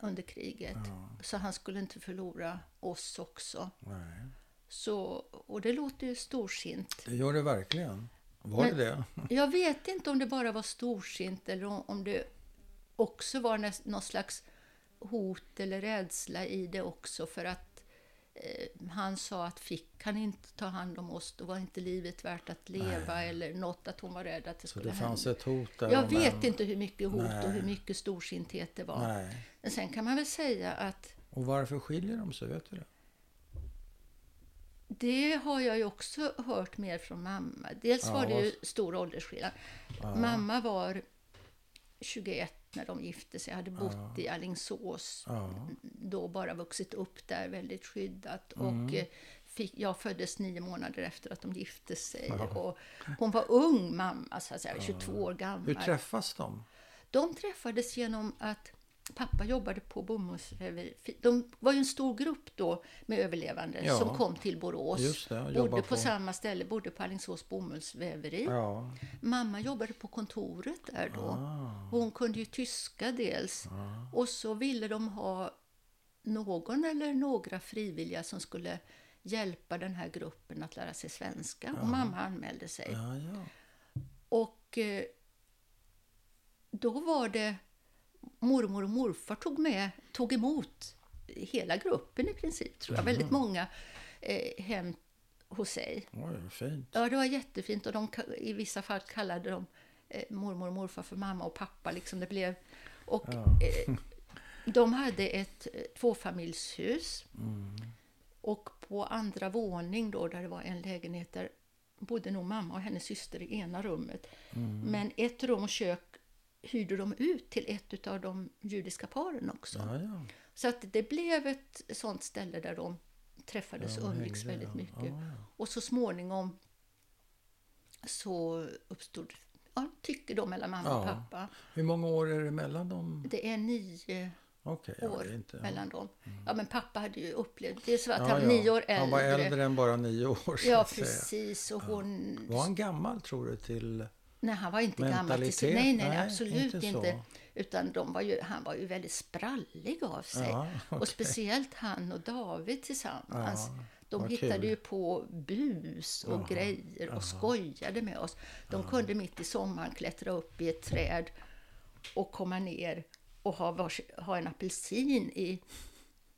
under kriget. Ja. Så han skulle inte förlora oss också. Nej. Så, och det låter ju storsint. Det gör det verkligen. Var Men- det det? Jag vet inte om det bara var storsint eller om, det också var någon slags hot eller rädsla i det också för att han sa att fick han inte ta hand om oss då var inte livet värt att leva eller något att hon var rädd att det Så skulle det fanns hända. ett hot där? Jag vet en- inte hur mycket hot Nej. och hur mycket storsinthet det var. Nej. Men sen kan man väl säga att Och varför skiljer de sig? Vet du det? Det har jag ju också hört mer från mamma. Dels Ja, var det ju stor åldersskillnad. Ja. Mamma var 21 när de gifte sig. hade bott i Alingsås. Ja. Då bara vuxit upp där väldigt skyddat. Mm. Och eh, fick, jag föddes nio månader efter att de gifte sig. Ja. Och hon var ung mamma, så att säga, 22 år gammal. Hur träffas de? De träffades genom att pappa jobbade på bomullsväveri. De var ju en stor grupp då med överlevande Ja. som kom till Borås. Det, bodde på, på- samma ställe, bodde på Alingsås bomullsväveri. Ja. Mamma jobbade på kontoret där då. Ah. Hon kunde ju tyska dels. Och så ville de ha någon eller några frivilliga som skulle hjälpa den här gruppen att lära sig svenska. Och mamma anmälde sig. Och eh, då var det mormor och morfar tog med, tog emot hela gruppen i princip, tror jag. Väldigt många eh, hem hos sig. Oj, vad fint. Ja, det var jättefint och de, i vissa fall kallade de eh, mormor och morfar för mamma och pappa. Liksom det blev. Och Ja. eh, de hade ett eh, tvåfamiljshus. Och på andra våning då, där det var en lägenhet, där bodde nog mamma och hennes syster i ena rummet. Men ett rum och kök hyrde de ut till ett av de judiska paren också. Ja, ja. Så att det blev ett sånt ställe där de träffades och Ja, umgicks väldigt ja. mycket. Ja, ja. Och så småningom så uppstod ja, tycke då mellan mamma och Ja. pappa. Hur många år är det mellan dem? Det är nio Okej, ja, år inte... mellan dem. Ja, men pappa hade ju upplevt, det är så att Ja, han var ja. nio år äldre. Han var äldre än bara nio år, Ja, precis. Och hon... Var han gammal, tror du, till... Nej, han var inte gammal till. Mentalitet? Nej, nej, Nej, absolut inte inte. Utan de var ju, han var ju väldigt sprallig av sig. Ja, okej. Och speciellt han och David tillsammans. Ja, de hittade kul. ju på bus och grejer och skojade med oss. De kunde mitt i sommaren klättra upp i ett träd och komma ner och ha, vars, ha en apelsin i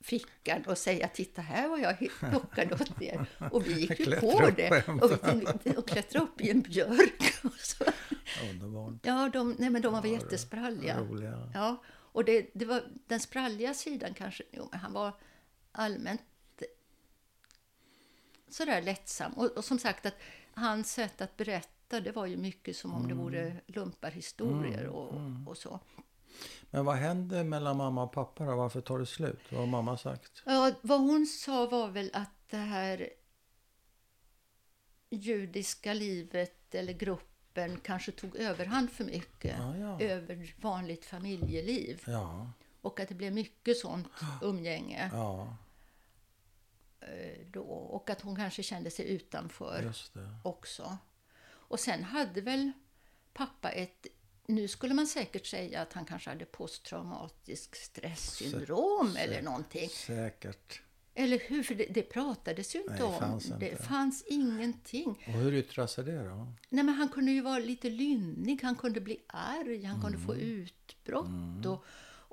fickan och säga titta här vad jag plockade åt er. Och vi gick ju på det. och. Och, vi, och klättrade upp i en björk. Och så. Underbart. Ja, de, nej, men de var väl jättespralliga. Roliga. Ja, och det, det var den spralliga sidan kanske. Jo, men han var allmänt sådär lättsam. Och, och som sagt, att hans sätt att berätta, det var ju mycket som om det vore lumparhistorier och, och så. Men vad hände mellan mamma och pappa då? Varför tar det slut? Vad har mamma sagt? Ja, vad hon sa var väl att det här judiska livet eller gruppen kanske tog överhand för mycket Ja, ja. över vanligt familjeliv. Ja, Och att det blev mycket sånt umgänge eh, då. Och att hon kanske kände sig utanför också. Och sen hade väl pappa ett nu skulle man säkert säga att han kanske hade posttraumatisk stresssyndrom Sä- eller någonting. Säkert. Eller hur? För det, det pratades ju inte Nej, det om. fanns Det inte. fanns ingenting. Och hur yttrar sig det då? Nej, men han kunde ju vara lite lynnig, han kunde bli arg, han kunde få Mm. utbrott och,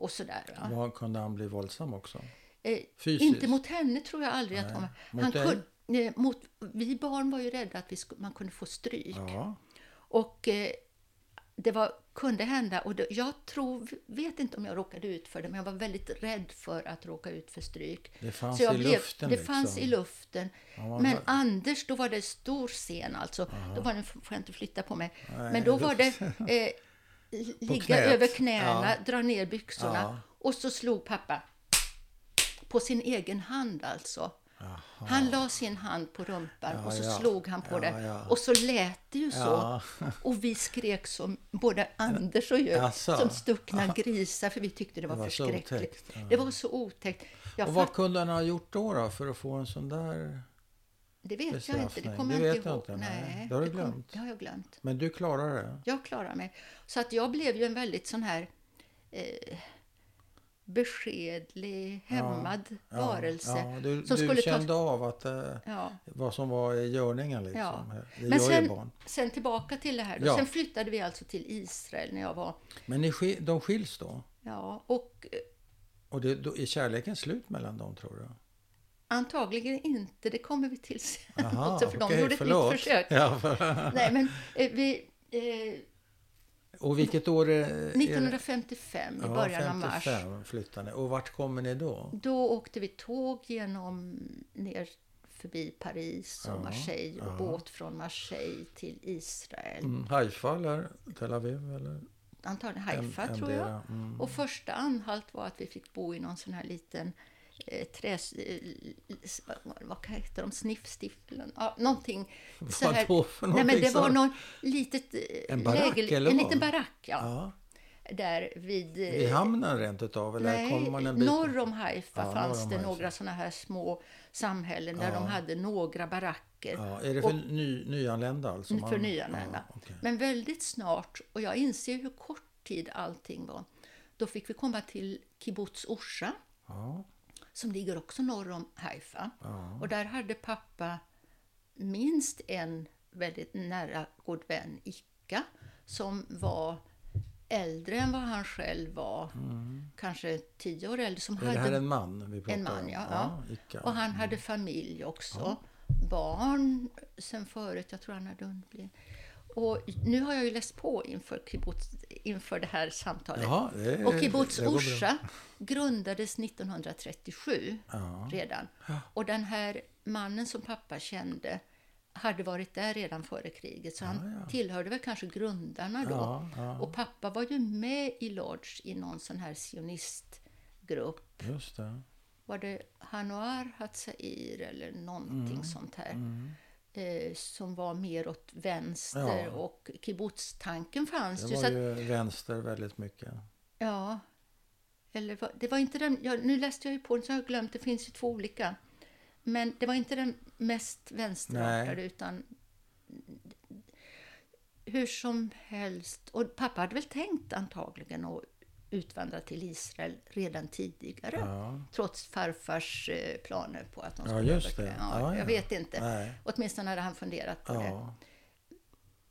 och sådär. va. Vad kunde han bli våldsam också? Eh, Fysiskt? inte mot henne tror jag aldrig att Nej. hon Mot han dig? kunde, eh, mot, Vi barn var ju rädda att vi man kunde få stryk. Ja, Och eh, det var, kunde hända, och det, jag tror, vet inte om jag råkade ut för det, men jag var väldigt rädd för att råka ut för stryk. det fanns Så jag i blev- luften Det liksom. fanns i luften. Ja, Men hör- Anders, då var det stor scen alltså. Då var det, får jag inte flytta på mig. Nej, Men då då- var det eh, ligga knät. över knäna, Ja. dra ner byxorna. Ja. Och så slog pappa på sin egen hand alltså. Jaha. Han la sin hand på rumpan Ja, och så ja. slog han på Ja, det. ja. Och så lät det ju så. Och vi skrek som både Anders och jag, Jaså? som stuckna grisar för vi tyckte det var, Det var förskräckligt. Det var så otäckt. Jag Och vad fatt- kunde han ha gjort då, då för att få en sån där... det vet jag inte, det kommer Det jag inte ihåg. inte, nej. Det har du kom- glömt. Det har jag glömt. Men du klarar det? Jag klarar mig. Så att jag blev ju en väldigt sån här eh, beskedlig, hämmad varelse. Ja, du som du skulle ta- kände av att eh, Ja. vad som var i görningen liksom. Ja. Det Men sen, sen tillbaka till det här. Då. Ja. Sen flyttade vi alltså till Israel när jag var... Men ni, de skiljs då? Ja, och Och det, då, är kärleken slut mellan dem tror du? antagligen inte. Det kommer vi till sen Jaha, också, för de okej, gjorde ett förlåt. nytt försök. Ja, för, Nej, men eh, vi... Eh, och vilket år är, är 1955, i början av mars. 55 flyttade. Och vart kommer ni då? Då åkte vi tåg genom ner förbi Paris och Ja, Marseille och ja. båt från Marseille till Israel. Mm, Haifa eller Tel Aviv? Eller Antagligen Haifa en- tror jag. mm. Och första anhalt var att vi fick bo i någon sån här liten eh, träs... Vad, vad heter de? Sniffstiffeln? Ja, någonting. så här- Vadå för Nej men någonting det var någon litet... eh, En barack, lägel- eller En vad? liten barack, ja. Ja, Där vid... eh, vid hamnen rent utav? Eller Nej, kommer man en bit? norr om Haifa Ja, fanns det Haifa. några såna här små samhällen där Ja. de hade några baracker. Ja, är det för ny, nyanlända alltså? för nyanlända. Ja, okej. Men väldigt snart, och jag inser hur kort tid allting var, då fick vi komma till kibbutz Orsa som ligger också norr om Haifa. ja. Och där hade pappa minst en väldigt nära god vän, Icka, som var äldre än vad han själv var. Kanske tio år äldre. Som Mm. Är hade det här en man vi pratar En man, om? ja. ja. Och han hade familj också. Barn sen förut. Jag tror han hade undblivit. Och nu har jag ju läst på inför, kibbutz, inför det här samtalet. Jaha, det, och kibbutz. Orsa grundades 1937 Ja. redan. Och den här mannen som pappa kände hade varit där redan före kriget. Så han Ja, ja. tillhörde väl kanske grundarna då. Och pappa var ju med i Lodge i någon sån här sionistgrupp Just det. var det Hanoar Hatzair eller någonting Mm. sånt här. Eh, som var mer åt vänster Ja. och kibbutztanken fanns Det ju. var Så att, ju vänster väldigt mycket. ja, eller var- det var inte den, ja, nu läste jag ju på den så har jag glömt, det finns ju två olika. Men det var inte den mest vänsterartade utan hur som helst. Och pappa hade väl tänkt antagligen att utvandra till Israel redan tidigare. Ja, Trots farfars eh, planer på att de Ja, skulle just överta- det. Ja, Ja, jag ja. vet inte. nej. Åtminstone hade han funderat på det. Ja,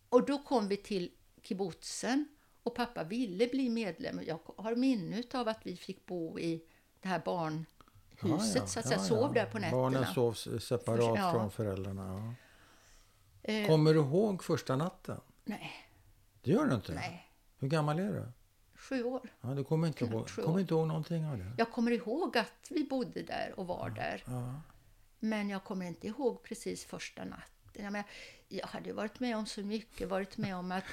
Och då kom vi till kibbutzen och pappa ville bli medlem. Jag har minne av att vi fick bo i det här barnhuset, ja, så att säga, ja, sov ja. där på nätterna. Barnen sov separat Ja. från föräldrarna. Ja. Eh, Kommer du ihåg första natten? nej, Det gör du inte? nej, Hur gammal är du? Sju år. Ja, du kommer inte, ihåg, kommer inte ihåg någonting av det? Jag kommer ihåg att vi bodde där och var där. Ja. Men jag kommer inte ihåg precis första natten. Jag, menar, jag hade varit med om så mycket, varit med om att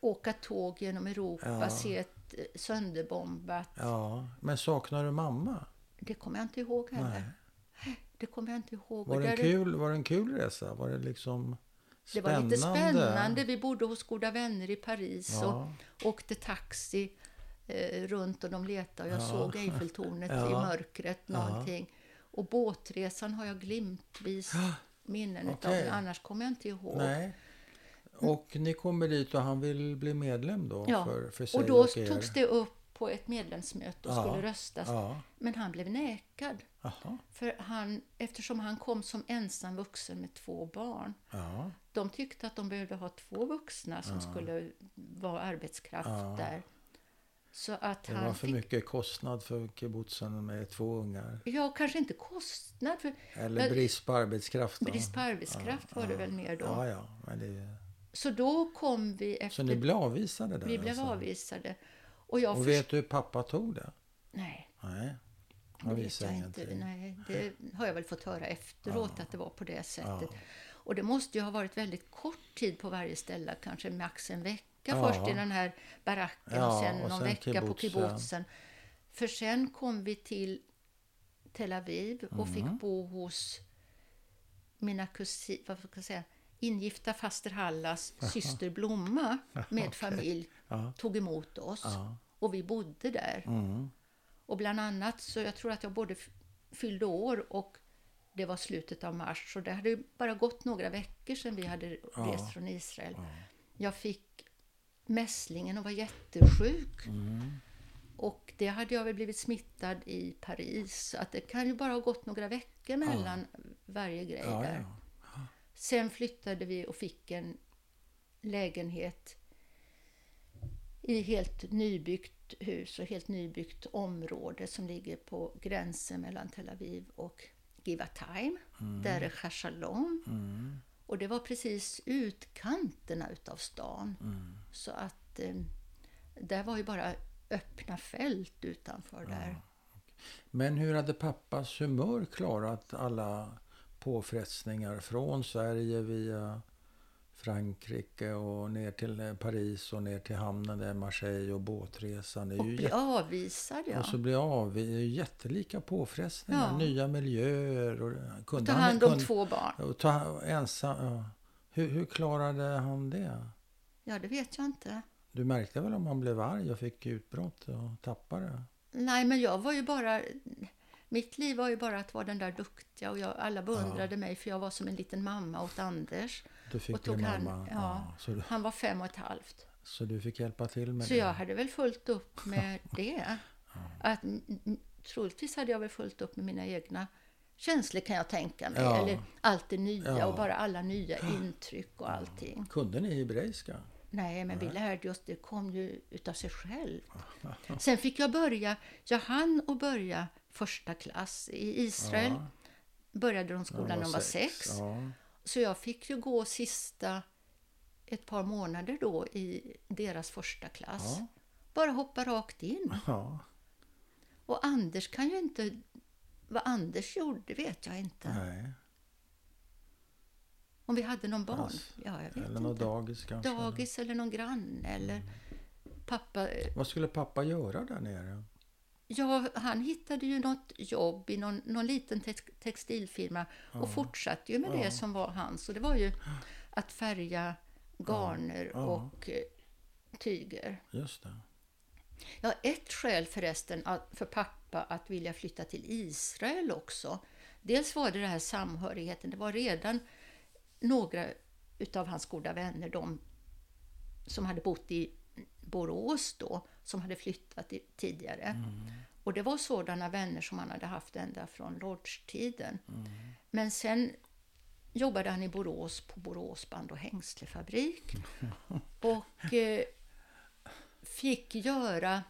åka tåg genom Europa, Ja. se ett eh, sönderbombat. Ja, men saknar du mamma? Det kommer jag inte ihåg heller. Nej. Det kommer jag inte ihåg. Var det, en kul, var det en kul resa? Var det liksom det var lite spännande. Vi bodde hos goda vänner i Paris Ja, och åkte taxi eh, runt och de letade. Och jag Ja. såg Eiffeltornet Ja. i mörkret, någonting. Och båtresan har jag glimtvis minnen utav, Okej. men annars kommer jag inte ihåg. nej. Och ni kommer dit och han vill bli medlem då? Ja, För, för sig Och då er? togs det upp på ett medlemsmöte och skulle röstas. Men han blev nekad. Jaha. För han, eftersom han kom som ensam vuxen med två barn. Ja, De tyckte att de behövde ha två vuxna som skulle vara arbetskraft Ja. där. Så att det han var för fick, mycket kostnad för kibbutzen med två ungar. ja kanske inte kostnad, för Eller brist på arbetskraft. Då. brist på arbetskraft var det väl mer då. Ja, ja. Men det, Så då kom vi efter, så ni blev avvisade där? vi blev alltså? avvisade. Och jag Och vet du hur pappa tog det? Nej, Nej, det vet jag inte. Nej, det har jag väl fått höra efteråt att det var på det sättet. Ja. Och det måste ju ha varit väldigt kort tid på varje ställe, kanske max en vecka Ja. först i den här baracken Ja, och sen och någon sen vecka på kibbutzen. kibbutzen. För sen kom vi till Tel Aviv och Mm. fick bo hos mina kusin, vad ska jag säga, ingifta faster Hallas syster Blomma med familj Ja. tog emot oss. Ja. Och vi bodde där. Mm. Och bland annat så jag tror att jag både fyllde år och det var slutet av mars. Så det hade bara gått några veckor sedan vi hade Ja. rest från Israel. Ja. Jag fick mässlingen och var jättesjuk. Mm. Och det hade jag väl blivit smittad i Paris. Så att det kan ju bara ha gått några veckor mellan varje grej Ja, där. ja. Sen flyttade vi och fick en lägenhet i helt nybyggt hus och helt nybyggt område som ligger på gränsen mellan Tel Aviv och Givatayim. Där är Chashalom. Mm. Och det var precis utkanterna utav stan. Mm. Så att eh, där var ju bara öppna fält utanför där. Men hur hade pappas humör klarat alla påfrestningar från Sverige via Frankrike och ner till eh, Paris och ner till hamnen där Marseille och båtresan. Det Och bli jätte- avvisad, ja. Och så blir av, det är ju jättelika påfrestningar, Ja. nya miljöer. Och, kunde Ta han- hand om kunde- två barn. och ta ensam, ja. hur, hur klarade han det? Ja, det vet jag inte. Du märkte väl om han blev arg och fick utbrott och tappade? Nej, men jag var ju bara... Mitt liv var ju bara att vara den där duktiga och jag, alla beundrade mig för jag var som en liten mamma åt Anders. Du fick Och tog mamma. ja. så, du, Han var fem och ett halvt. så du fick hjälpa till med Så det? jag hade väl fullt upp med det. Att, m- m- troligtvis hade jag väl fullt upp med mina egna känslor kan jag tänka mig. Ja. Eller allt det nya Ja. och bara alla nya intryck och allting. Kunde ni hebreiska? Nej, men vi lärde oss, det kom ju utav sig själv. Sen fick jag börja, jag hann att börja första klass i Israel. Ja. Började de skolan när de var sex. Ja. Så jag fick ju gå sista ett par månader då i deras första klass. Ja. Bara hoppa rakt in. ja. Och Anders kan ju inte... Vad Anders gjorde vet jag inte. Nej. Om vi hade någon barn. Alltså, ja, jag vet Eller något dagis kanske? Dagis eller någon granne eller pappa. Vad skulle pappa göra där nere? Ja, han hittade ju något jobb i någon, någon liten tex textilfirma och fortsatte ju med Ja. det som var hans. Och det var ju att färga garner Ja. och eh, tyger. Just det. Ja, ett skäl förresten för pappa att vilja flytta till Israel också. Dels var det det här samhörigheten. Det var redan några utav hans goda vänner, de som hade bott i Borås då, som hade flyttat i, tidigare. Och det var sådana vänner som han hade haft ända från lodge-tiden. Men sen jobbade han i Borås på Borås band och hängslefabrik. Och eh, fick göra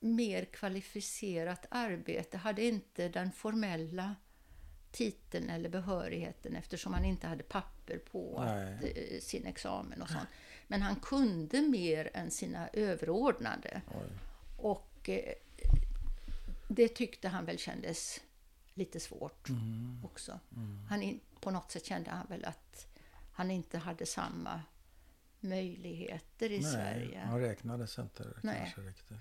mer kvalificerat arbete, hade inte den formella titeln eller behörigheten eftersom han inte hade papper på att, eh, sin examen och sånt. Men han kunde mer än sina överordnade. Oj. Och eh, det tyckte han väl kändes lite svårt Mm. också. Mm. Han in, på något sätt kände han väl att han inte hade samma möjligheter i Nej, Sverige. han räknades inte Nej. kanske riktigt.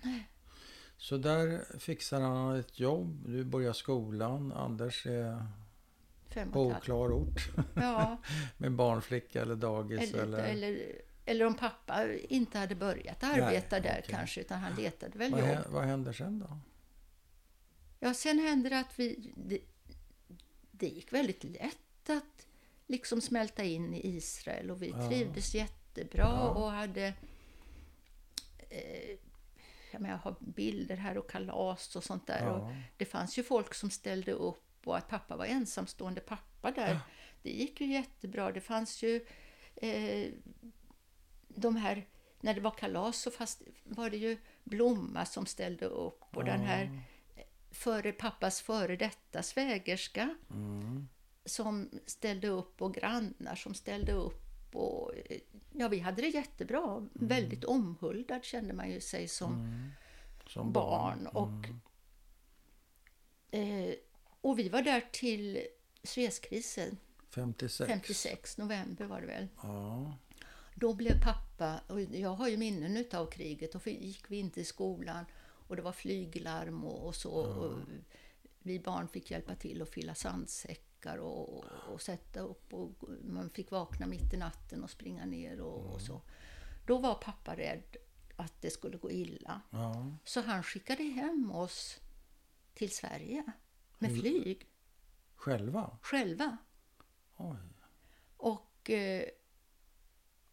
Så där fixar han ett jobb. Du börjar skolan. Anders är på oklar ort. Ja, Med barnflicka eller dagis. eller, Eller, eller, eller om pappa inte hade börjat arbeta Nej, där okej. kanske, utan han letade väl vad, jobb. vad händer sen då? Ja, sen hände det att vi... Det, det gick väldigt lätt att liksom smälta in i Israel och vi Ja. trivdes jättebra Ja. och hade... Eh, jag, menar, jag har bilder här och kalas och sånt där. Och Ja. det fanns ju folk som ställde upp och att pappa var ensamstående pappa där. Ja. Det gick ju jättebra. Det fanns ju eh, de här... När det var kalas så fast var det ju Blomma som ställde upp och den här före pappas före detta svägerska Mm. som ställde upp och grannar som ställde upp. Och, ja, vi hade det jättebra. Väldigt omhuldad kände man ju sig som Mm. Som barn. Och, Mm. eh, och vi var där till Suezkrisen, 56. 56 november var det väl. Ja. Då blev pappa, och jag har ju minnen av kriget, och gick vi inte i skolan och det var flyglarm och, och så. Och vi barn fick hjälpa till att fylla sandsäckar och, och sätta upp och man fick vakna mitt i natten och springa ner och, och så. Då var pappa rädd att det skulle gå illa. ja. Så han skickade hem oss till Sverige med flyg, Själva? själva. Oj. Och eh,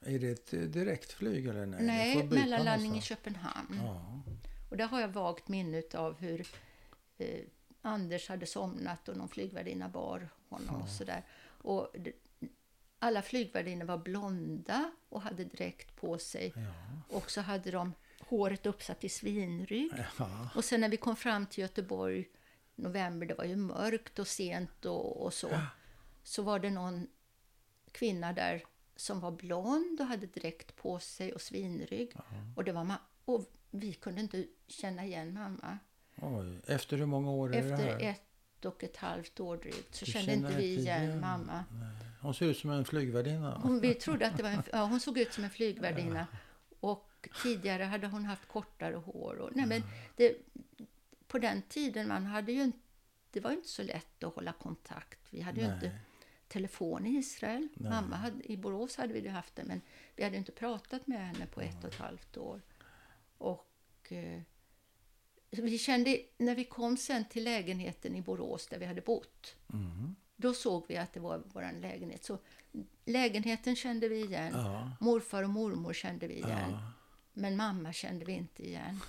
Är det ett eh, direktflyg eller nej? Nej, mellanlandning i. Köpenhamn. Ja. Och där har jag vagt minne av hur eh, Anders hade somnat och någon flygvärdinna bar honom och sådär. Och det, alla flygvärdinnor var blonda och hade dräkt på sig. Ja. Och så hade de håret uppsatt i svinrygg. Ja. Och sen när vi kom fram till Göteborg, november, det var ju mörkt och sent och, och så. Så var det någon kvinna där som var blond och hade dräkt på sig och svinrygg. Och, det var ma- och vi kunde inte känna igen mamma. Oj. Efter hur många år är det Efter här? ett och ett halvt år drygt så Du kände inte vi igen, igen? mamma. Hon ser ut som en flygvärdinna. Hon, vi trodde att det var en, ja, hon såg ut som en flygvärdinna. Och tidigare hade hon haft kortare hår. Och, nej, men det, på den tiden man hade ju inte, det var inte så lätt att hålla kontakt. Vi hade ju Nej. inte telefon i Israel. Nej. Mamma hade, I Borås hade vi haft det, men vi hade inte pratat med henne på ett och ett halvt år. Och eh, vi kände, när vi kom sen till lägenheten i Borås där vi hade bott, Mm. då såg vi att det var vår lägenhet. Så lägenheten kände vi igen. Ja. Morfar och mormor kände vi igen. Ja. Men mamma kände vi inte igen.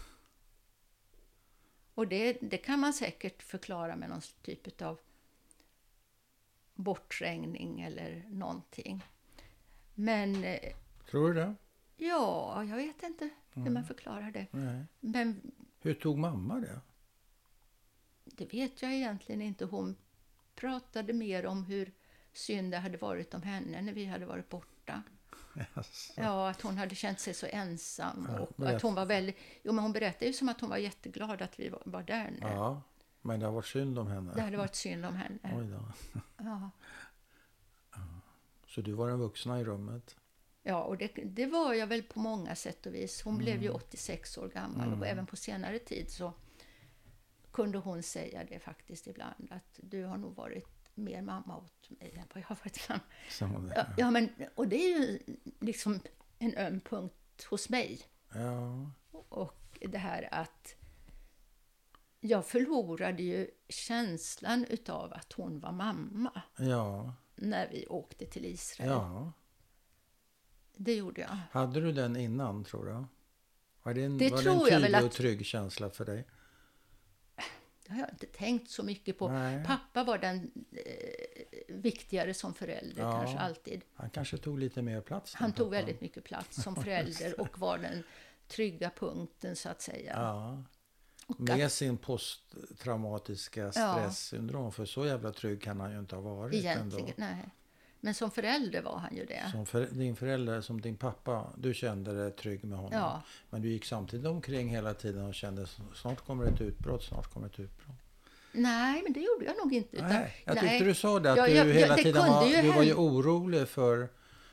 Och det, det kan man säkert förklara med någon typ av bortträngning eller någonting. Men eh, Tror du det? ja, jag vet inte hur man förklarar det. Nej. Men Hur tog mamma det? det vet jag egentligen inte. Hon pratade mer om hur synd det hade varit om henne när vi hade varit borta. Yes. Ja, att hon hade känt sig så ensam. Ja, och att hon var väldigt, jo, men hon berättade ju som att hon var jätteglad att vi var, var där nu. Ja. Men det har varit synd om henne. Det hade varit synd om henne. Oj då. Ja, Så du var den vuxna i rummet? ja och det, det var jag väl på många sätt och vis. Hon blev Mm. ju 86 år gammal och även på senare tid så kunde hon säga det faktiskt ibland att du har nog varit mer mamma åt mig än vad jag har varit mamma. Som, Ja, ja, men, och det är ju liksom en öm punkt hos mig. ja. Och det här att jag förlorade ju känslan utav att hon var mamma Ja. när vi åkte till Israel. Ja. Det gjorde jag. Hade du den innan, tror du? Var det en, Det var tror det en tydlig att- och trygg känsla för dig? Det har jag inte tänkt så mycket på. Nej. Pappa var den eh, viktigare som förälder Ja. kanske alltid. Han kanske tog lite mer plats? Han tog pappan. väldigt mycket plats som förälder och var den trygga punkten så att säga. Ja. Med sin posttraumatiska Ja. stresssyndrom. För så jävla trygg kan han ju inte ha varit Egentligen, ändå. nej. Men som förälder var han ju det. Som för, din förälder, som din pappa, du kände dig trygg med honom. Ja. Men du gick samtidigt omkring hela tiden och kände snart kommer ett utbrott, snart kommer ett utbrott. Nej, men det gjorde jag nog inte. Utan, Nej, jag nej. tyckte du sa det, att Ja, du ja, ja, hela det tiden var, du var ju orolig för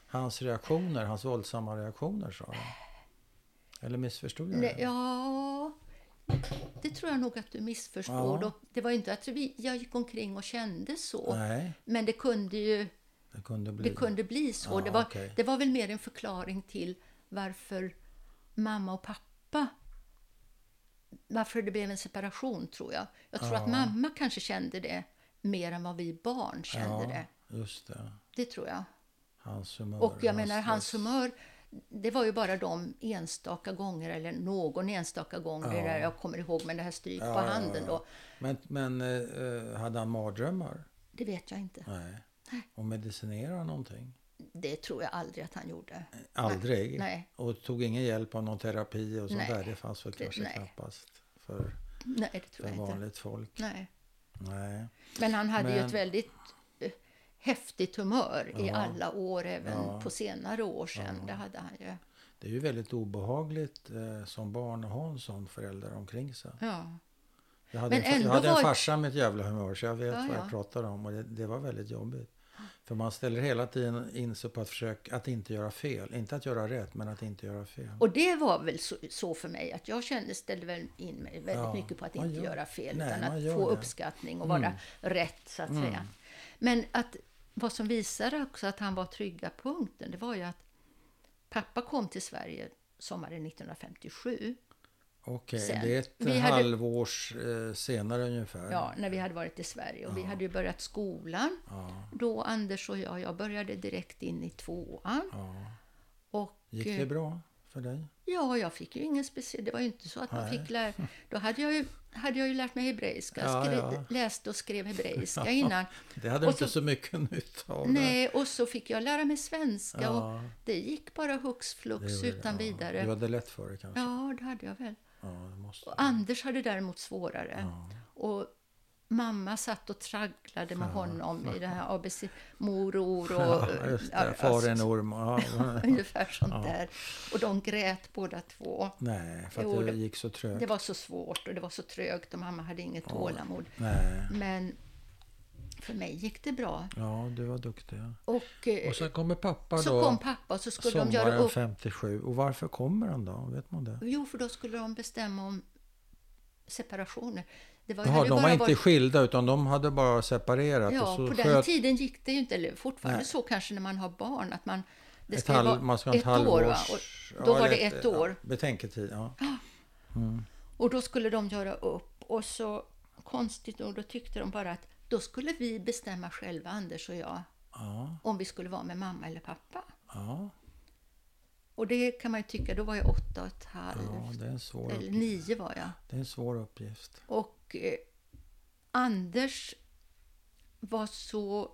hans reaktioner, hans våldsamma reaktioner sa du. Eller missförstod jag Nej, det? ja, det tror jag nog att du missförstod. Ja. Och det var inte att vi, jag gick omkring och kände så. Nej, Men det kunde ju det kunde bli. det kunde bli så. Ja, det, var, okej. det var väl mer en förklaring till varför mamma och pappa varför det blev en separation, tror jag. Jag tror att mamma kanske kände det mer än vad vi barn kände ja, det. just det. Det tror jag. Hans humör. Och jag menar, hans humör, det var ju bara de enstaka gånger, eller någon enstaka gång, det där jag kommer ihåg med det här stryk på Ja, ja, handen då. Men, men eh, hade han mardrömmar? Det vet jag inte. Nej. Och medicinerade någonting? Det tror jag aldrig att han gjorde. Aldrig? Nej. Och tog ingen hjälp av någon terapi och sånt Nej. där? Det fanns väl kanske nej. knappast för, Nej, för jag inte. vanligt folk? Nej. Nej. Men han hade ju Men- ett väldigt eh, häftigt humör i alla år, även på senare år sedan. Det hade han ju. Det är ju väldigt obehagligt eh, som barn att ha en sån förälder omkring sig. Ja. Jag hade, Men en, jag hade en var- farsa med ett jävla humör så jag vet Ja, vad ja. jag pratar om och det, det var väldigt jobbigt. För man ställer hela tiden in sig på att försöka att inte göra fel. Inte att göra rätt, men att inte göra fel. Och det var väl så, så för mig att jag kände, ställde väl in mig väldigt Ja, mycket på att inte gör- göra fel Nej, utan att få det. Mm. uppskattning och vara rätt så att säga. Men att vad som visade också att han var trygga punkten, det var ju att pappa kom till Sverige sommaren 1957. Okej, sen. det är ett Vi hade- halvårs eh, senare ungefär. Ja, när vi hade varit i Sverige och vi hade ju börjat skolan. Ja, Då Anders och jag, jag började direkt in i tvåan. ja. Och, Gick eh, det bra för dig? Ja, jag fick ju ingen speciell... Det var ju inte så att man Nej. fick lära... Då hade jag ju, hade jag ju lärt mig hebreiska. Ja, ja. Läste och skrev hebreiska innan. Det hade Och inte så- mycket nytta av. Nej, och så fick jag lära mig svenska och Ja. det gick bara hux flux det, utan vidare. Du hade lätt för det kanske? Ja, det hade jag väl. Ja, Och Anders hade däremot svårare. Och mamma satt och tragglade med honom i det här ABC, moror och... Ja, just ja, det. Far en orm. Ungefär sånt där. Och de grät båda två. Nej, för Jo, att det gick så trögt. Det var så svårt och det var så trögt och mamma hade inget tålamod. Nej. Men för mig gick det bra. Ja, du var duktig. Och, eh, Och sen kommer pappa så då. kom pappa och så skulle de göra upp. 57. Och varför kommer han då? Vet man det? Jo, för då skulle de bestämma om separationer. Det var, Jaha, de var inte varit- skilda utan de hade bara separerat. Ja, och så på den sköt tiden gick det ju inte, eller fortfarande Nej. så kanske när man har barn, att man... Det ett ska halv, vara ska ett ett år, va? halvårs... Och då var eller det ett år. Ja, betänketid, ja. Och då skulle de göra upp. Och så konstigt nog, då tyckte de bara att då skulle vi bestämma själva, Anders och jag, Ja, om vi skulle vara med mamma eller pappa. ja, Och det kan man ju tycka, då var jag åtta och ett ja, halvt, det är en svår, eller uppgift. nio var jag. Det är en svår uppgift. Och eh, Anders var så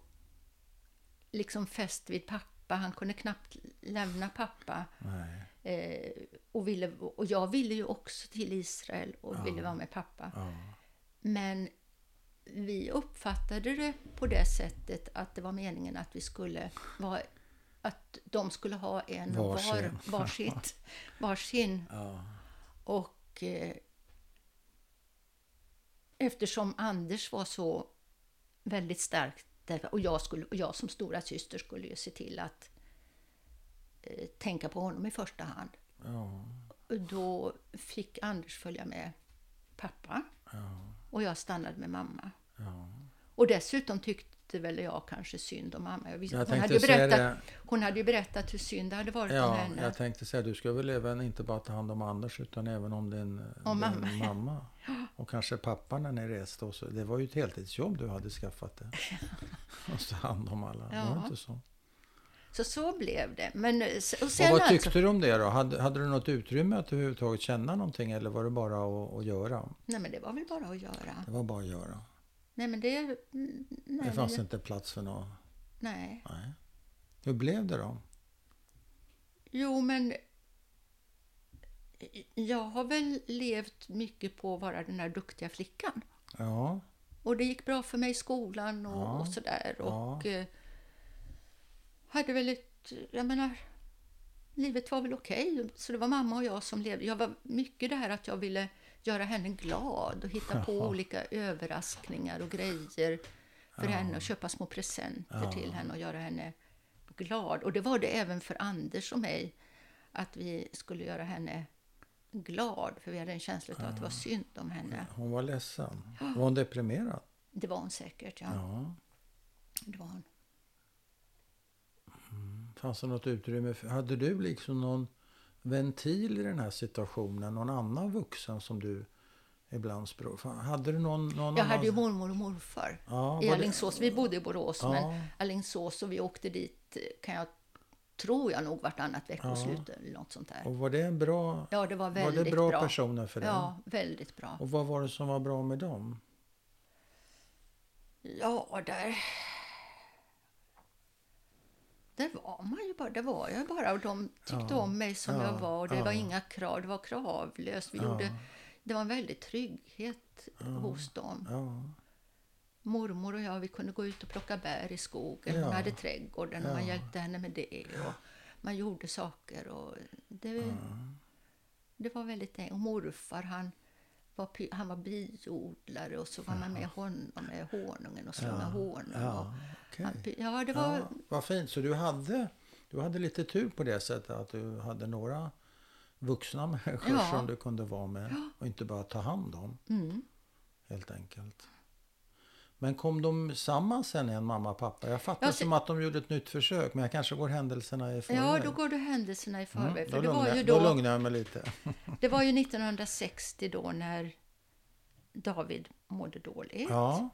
liksom fäst vid pappa, han kunde knappt lämna pappa. Eh, och, ville, och jag ville ju också till Israel och ville vara med pappa. ja, Men vi uppfattade det på det sättet att det var meningen att vi skulle vara att de skulle ha en och var, Varsin. varsitt, varsin. ja, Och eh, eftersom Anders var så väldigt stark och jag, skulle, och jag som stora syster skulle ju se till att eh, tänka på honom i första hand. ja, Då fick Anders följa med pappa ja, och jag stannade med mamma. Och dessutom tyckte väl jag kanske synd om mamma. Jag visste, Jag hon, hade ju berättat, det. hon hade ju berättat hur synd det hade varit om Ja, henne. jag tänkte säga du ska väl även inte bara ta hand om Anders utan även om din, Om din mamma, mamma. Och kanske pappa när ni reste. Och så. Det var ju ett heltidsjobb du hade skaffat det. Och ta hand om alla. Var Ja. det inte så? Så så blev det. Men, eh, och Och sen vad alltså, tyckte du om det då? Hade, hade du något utrymme att överhuvudtaget känna någonting eller var det bara att, att göra? Nej men det var väl bara att göra. Det var bara att göra. Nej men det... Nej, Det fanns men, inte plats för något. nej. Nej. Hur blev det då? Jo men... Jag har väl levt mycket på att vara den där duktiga flickan. Ja, Och det gick bra för mig i skolan och, Ja. och sådär. Ja. Och eh, hade väl ett... Jag menar, livet var väl okej. Så det var mamma och jag som levde. Jag var mycket det här att jag ville göra henne glad och hitta på olika överraskningar och grejer för henne och köpa små presenter till henne och göra henne glad. Och det var det även för Anders och mig, att vi skulle göra henne glad, för vi hade en känsla av att det var synd om henne. Hon var ledsen. Var hon deprimerad? Det var hon säkert, ja. Ja. Det var hon. Fanns det något utrymme? För, hade du liksom någon ventil i den här situationen? Någon annan vuxen som du ibland språk? Hade du någon, någon Jag hade ju mormor och morfar Ja, i var Alingsås. Vi bodde i Borås, Ja. men Alingsås och vi åkte dit, kan jag tror jag nog vartannat veckoslut eller något sånt där. Och var det en bra, Ja, det var var väldigt det bra, bra. personer för dig? Ja, väldigt bra. Och vad var det som var bra med dem? Ja, där... Där var man ju bara, det var jag bara och de tyckte Ja, om mig som ja, jag var och det ja. var inga krav, det var kravlöst. Vi gjorde, det var en väldig trygghet hos dem. Mormor och jag, vi kunde gå ut och plocka bär i skogen. Hon hade trädgården och man hjälpte henne med det. Och man gjorde saker och det, det var väldigt enkelt. Och morfar han var, han var biodlare och så var man med honom med honungen och slunga honung. och ja, okej. han, ja, det var... Ja, vad fint. Så du hade, du hade lite tur på det sättet att du hade några vuxna människor Ja. som du kunde vara med och inte bara ta hand om. Mm. Helt enkelt. Men kom de samman sen igen, mamma och pappa? Jag fattar Ja, som att de gjorde ett nytt försök, men jag kanske går händelserna i förväg. Ja, då går du händelserna i förväg. Mm, för då, det, var ju då då, lugnar jag mig lite. det var ju 1960 då när David mådde dåligt. Ja,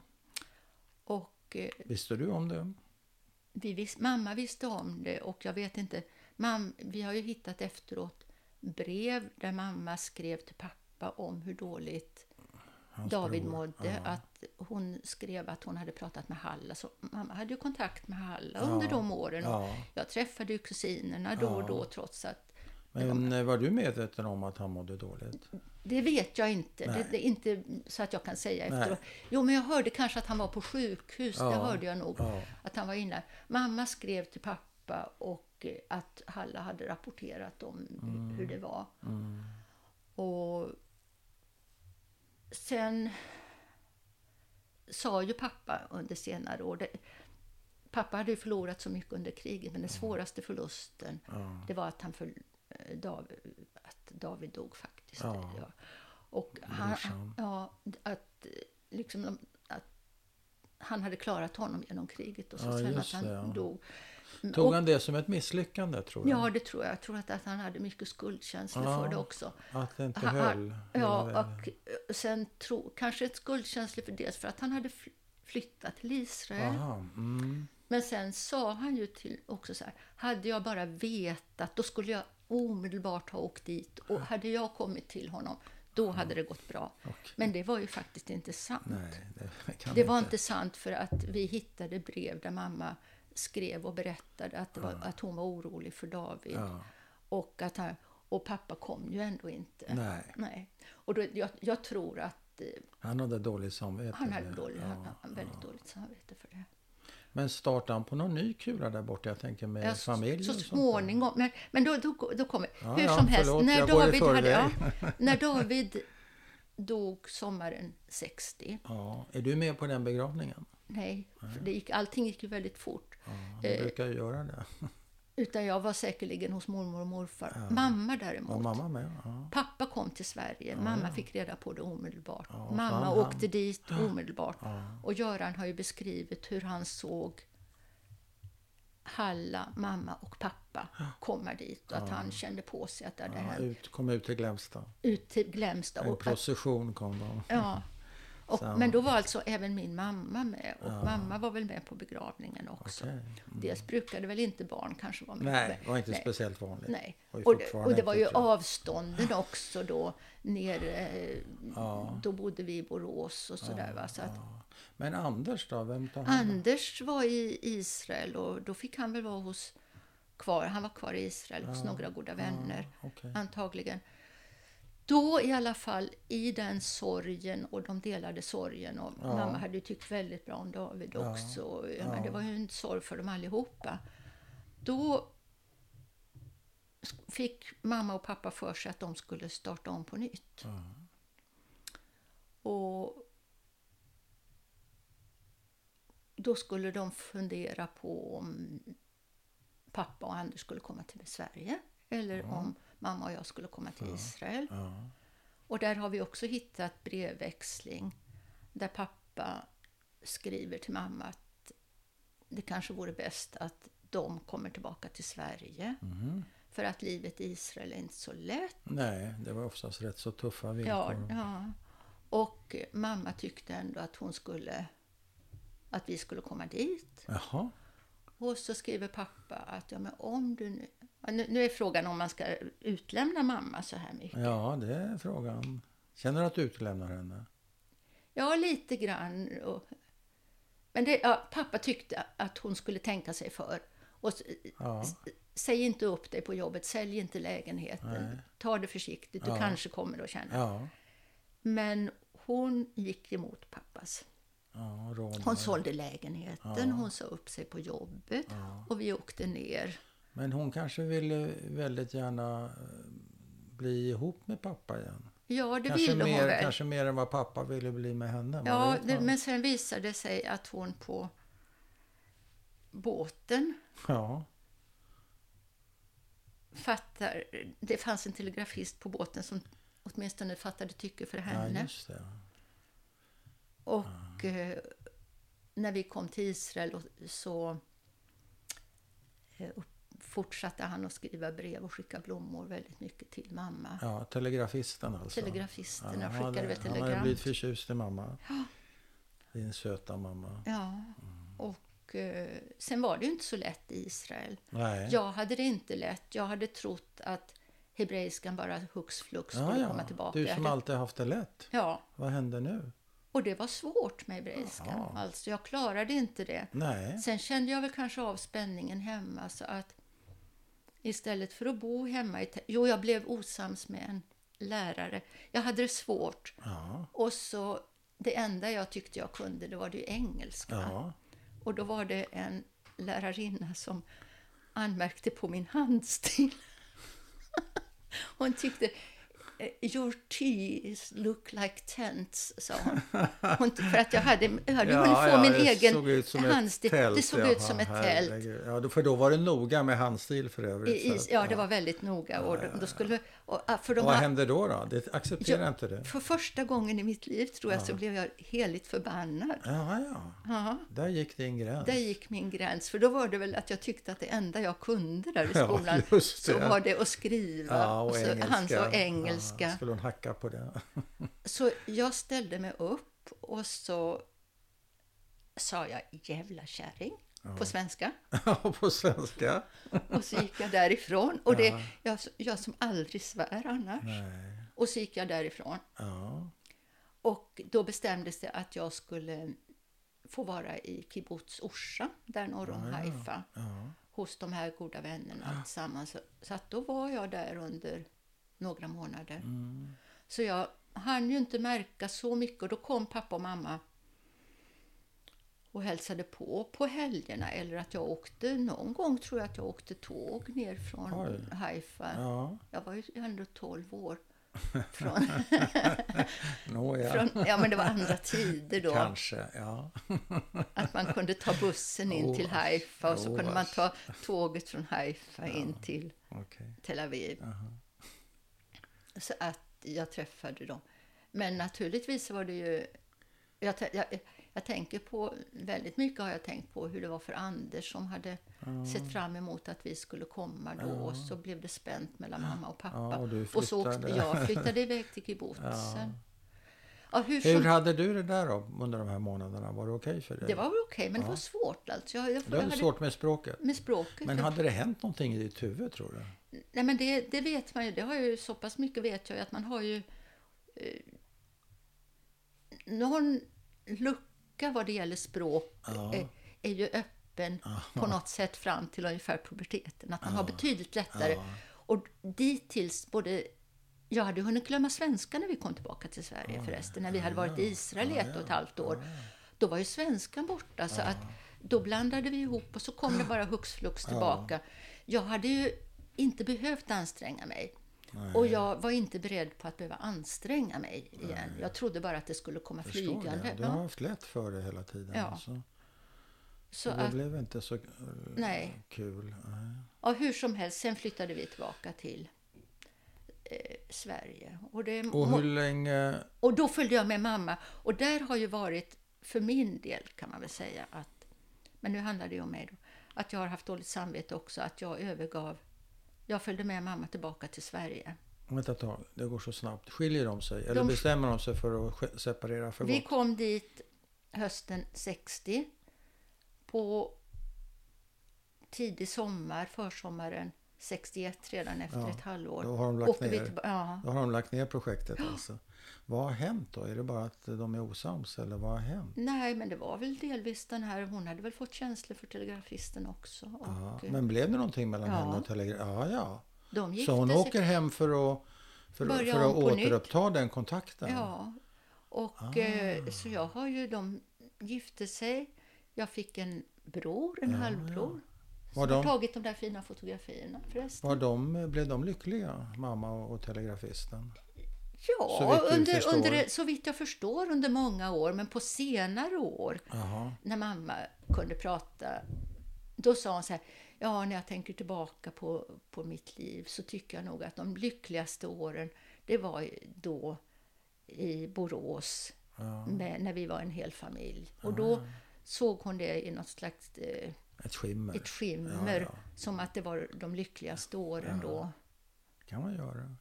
Och eh, visste du om det? vi vis, mamma visste om det och jag vet inte. Mam, vi har ju hittat efteråt brev där mamma skrev till pappa om hur dåligt Hans David bror. mådde. Ja. Att hon skrev att hon hade pratat med Halla. Så mamma hade ju kontakt med Halla under de åren. Ja. Jag träffade ju kusinerna då och Ja. då trots att Men eh, var du medveten om att han mådde dåligt? Det vet jag inte. Det, det är inte så att jag kan säga Nej. efteråt. Jo, men jag hörde kanske att han var på sjukhus. Ja. Det hörde jag nog. Ja. Att han var inne. Mamma skrev till pappa och eh, att Halla hade rapporterat om Mm. hur det var. Och sen sa ju pappa under senare år. Det, pappa hade ju förlorat så mycket under kriget, men den svåraste förlusten Ja. det var att, han för, eh, David, att David dog faktiskt. Ja. Ja. Och han, ja, att, liksom, att han hade klarat honom genom kriget och så Ja, sen att han det, ja. dog. Tog Och- han det som ett misslyckande tror jag? Ja, det tror jag. Jag tror att, att han hade mycket skuldkänslor Ja. för det också. Att det inte Han- höll? Ja, och eh, sen tro, kanske ett skuldkänslor för dels för att han hade fly- flyttat till Israel. Aha, mm. Men sen sa han ju till också så här, hade jag bara vetat, då skulle jag omedelbart ha åkt dit. Och hade jag kommit till honom, då hade det gått bra. Men det var ju faktiskt inte sant. Nej, det det inte. var inte sant för att vi hittade brev där mamma skrev och berättade att, var, att hon var orolig för David. Ja. Och, att han, och pappa kom ju ändå inte. Nej. Nej. Och då, jag, jag tror att eh, Han hade dåligt samvete. han hade det. dålig, Ja. han, han väldigt dåligt samvete för det. Men startade han på någon ny kula där borta? Jag tänker med Ja, familj så småningom. Men, men då, då, då kommer Ja, Hur ja, som helst, förlåt, när David, hade, ja, när David dog sommaren 60, Ja. Är du med på den begravningen? Nej, för det gick, allting gick ju väldigt fort. Ja, du Eh, brukar ju göra det. Utan jag var säkerligen hos mormor och morfar. Mamma däremot. Var mamma med? Ja. Pappa kom till Sverige. Mamma fick reda på det omedelbart. Ja, Mamma åkte han- dit omedelbart. Ja. Och Göran har ju beskrivit hur han såg Halla, mamma och pappa komma dit. Och att han kände på sig att det hade Ja, hänt. ut, kom ut till Glämsta. Ut till Glämsta. En procession kom de. ja. Och, men då var alltså även min mamma med. Och mamma var väl med på begravningen också. Okej. Dels brukade väl inte barn kanske vara med. Nej, det var inte Nej. speciellt vanligt. Nej. Och det, och det var ju avstånden också då nere. eh, Då bodde vi i Borås och sådär. va? Så att Ja. Men Anders då? Vem tar hand om? Anders var i Israel och då fick han väl vara hos kvar. Han var kvar i Israel hos några goda vänner okej. antagligen. Då i alla fall i den sorgen och de delade sorgen och mamma hade ju tyckt väldigt bra om David också. och, ja, Men det var ju en sorg för dem allihopa. Då fick mamma och pappa för sig att de skulle starta om på nytt. Och då skulle de fundera på om pappa och Anders skulle komma till Sverige eller om mamma och jag skulle komma till Israel. Ja. Och där har vi också hittat brevväxling där pappa skriver till mamma att det kanske vore bäst att de kommer tillbaka till Sverige. Mhm. För att livet i Israel är inte så lätt. Nej, det var oftast rätt så tuffa Ja, villkor. ja. Och mamma tyckte ändå att hon skulle att vi skulle komma dit. Jaha. Och så skriver pappa att ja, men om du nu... Nu, är frågan om man ska utlämna mamma så här mycket. Ja, det är frågan. Känner du att du utlämnar henne? Ja, lite grann. Men det, ja, pappa tyckte att hon skulle tänka sig för. Och, Ja. säg inte upp dig på jobbet, sälj inte lägenheten. Nej. Ta det försiktigt, du Ja. kanske kommer att känna. Ja. Men hon gick emot pappas. Ja. Hon sålde lägenheten, hon sa upp sig på jobbet och vi åkte ner. Men hon kanske ville väldigt gärna eh, bli ihop med pappa igen. Ja, det Kanske ville hon mer, väl. kanske mer än vad pappa ville bli med henne. Ja, det, men sen visade det sig att hon på båten ja. fattar... Det fanns en telegrafist på båten som åtminstone fattade tycke för ja, henne. det. och eh, när vi kom till Israel så eh, upp- fortsatte han att skriva brev och skicka blommor väldigt mycket till mamma. Ja, telegrafisten alltså. Telegrafisterna Ja, skickade väl Han hade telegram. blivit förtjust i mamma. Din söta mamma. Ja, och eh, sen var det ju inte så lätt i Israel. Nej. Jag hade det inte lätt. Jag hade trott att hebreiskan bara hux flux skulle ja, komma ja. tillbaka. Du som alltid haft det lätt. Ja, Vad händer nu? och det var svårt med hebreiskan. Alltså, jag klarade inte det. Nej. Sen kände jag väl kanske av spänningen hemma så att istället för att bo hemma i... Jo, jag blev osams med en lärare. Jag hade det svårt. Ja. Och så det enda jag tyckte jag kunde, det var det engelska. Ja. Och då var det en lärarinna som anmärkte på min handstil. Hon tyckte Your teeth look like tents, sa hon. hon för att jag hade, hade Ja, hunnit få ja, min egen handstil. tält, det såg jaha, ut som ett tält. Ja, för då var det noga med handstil för övrigt. I, i, ja, det var väldigt noga. Och då, då skulle, och, ah, för de vad har- hände då? då? Det accepterar Ja, inte det? För första gången i mitt liv tror jag så blev jag heligt förbannad. Ja, ja. Ja, Där gick din gräns. där gick min gräns. För då var det väl att jag tyckte att det enda jag kunde där i Ja, skolan just så var det att skriva. Ja, och, och så, engelska. Han sa engelska. Ja, skulle hon hacka på det? Så jag ställde mig upp och så sa jag jävla kärring på svenska. Ja, på svenska? Och så gick jag därifrån. Och det, Ja. jag, jag som aldrig svär annars. Nej. Och så gick jag därifrån. Ja. Och då bestämdes det att jag skulle få vara i kibbutz Orsa, där norr om Haifa, Ja. hos de här goda vännerna tillsammans. Så, så att då var jag där under några månader. Mm. Så jag hann ju inte märka så mycket och då kom pappa och mamma och hälsade på på helgerna eller att jag åkte, någon gång tror jag att jag åkte tåg ner från Oj. Haifa. Ja. Jag var ju ändå 12 år. Från, Nåja. från, ja, men det var andra tider då. Kanske, ja. Att man kunde ta bussen in Åh, till Haifa och så kunde man ta tåget från Haifa in till Okej. Tel Aviv. Aha. Så att jag träffade dem. Men naturligtvis var det ju... Jag, jag, jag tänker på, väldigt mycket har jag tänkt på hur det var för Anders som hade sett fram emot att vi skulle komma då och så blev det spänt mellan mamma och pappa. Ja, och och så åkte, jag flyttade iväg till kibbutzen. Ja. hur Hur som, hade du det där då under de här månaderna? Var det okej för dig? det var okej, men det var svårt alltså. Jag, jag, Du hade hade, svårt med språket. med språket. Men hade det hänt någonting i ditt huvud tror du? Nej, men det, det vet man ju. Det har ju så pass mycket vet jag ju att man har ju eh, någon lucka vad det gäller språk Ja. eh, är ju öppen på något sätt fram till ungefär puberteten. Att man har betydligt lättare. Ja. Och dittills både jag hade hunnit glömma svenska när vi kom tillbaka till Sverige förresten. När vi hade varit i Israel i ett och ett halvt år. Då var ju svenskan borta. Så att då blandade vi ihop och så kom det bara hux flux tillbaka. Jag hade ju inte behövt anstränga mig. Och jag var inte beredd på att behöva anstränga mig igen. Jag trodde bara att det skulle komma Förstår flygande. det. Du har haft lätt för det hela tiden. Ja. Alltså. Så Så det att, blev inte så eh, Nej. kul. Nej. ja, hur som helst, sen flyttade vi tillbaka till eh, Sverige. Och, det, Och hur länge... och då följde jag med mamma. Och där har ju varit, för min del kan man väl säga, att, men nu handlar det ju om mig då, att jag har haft dåligt samvete också, att jag övergav, jag följde med mamma tillbaka till Sverige. Vänta ett tag, det går så snabbt. Skiljer de sig? Eller De- bestämmer de sig för att separera för Vi gott? kom dit hösten 60. På tidig sommar, försommaren 61, redan efter Ja, ett halvår. Då har de lagt åkte vi ner, tillba- ja. då har de lagt ner projektet alltså. Vad har hänt då? Är det bara att de är osams eller vad har hänt? Nej, men det var väl delvis den här, hon hade väl fått känslor för telegrafisten också. Och Ja, eh, men blev det någonting mellan Ja. henne och Telegram? Ja, ja. de gifte Så hon sig. åker hem för att, för, för att på nytt. återuppta den kontakten? Ja, och Ah. eh, så jag har ju, de gifte sig. Jag fick en bror, en Ja, halvbror. Som Var har de- tagit de där fina fotografierna förresten. Var de, blev de lyckliga, mamma och telegrafisten? Ja, Så under, under, så vitt jag förstår under många år, men på senare år Jaha. när mamma kunde prata, då sa hon så här, ja när jag tänker tillbaka på, på mitt liv så tycker jag nog att de lyckligaste åren, det var då i Borås, Ja. med, när vi var en hel familj. Och då såg hon det i något slags eh, Ett skimmer. ett skimmer, ja. som att det var de lyckligaste åren då. kan man göra.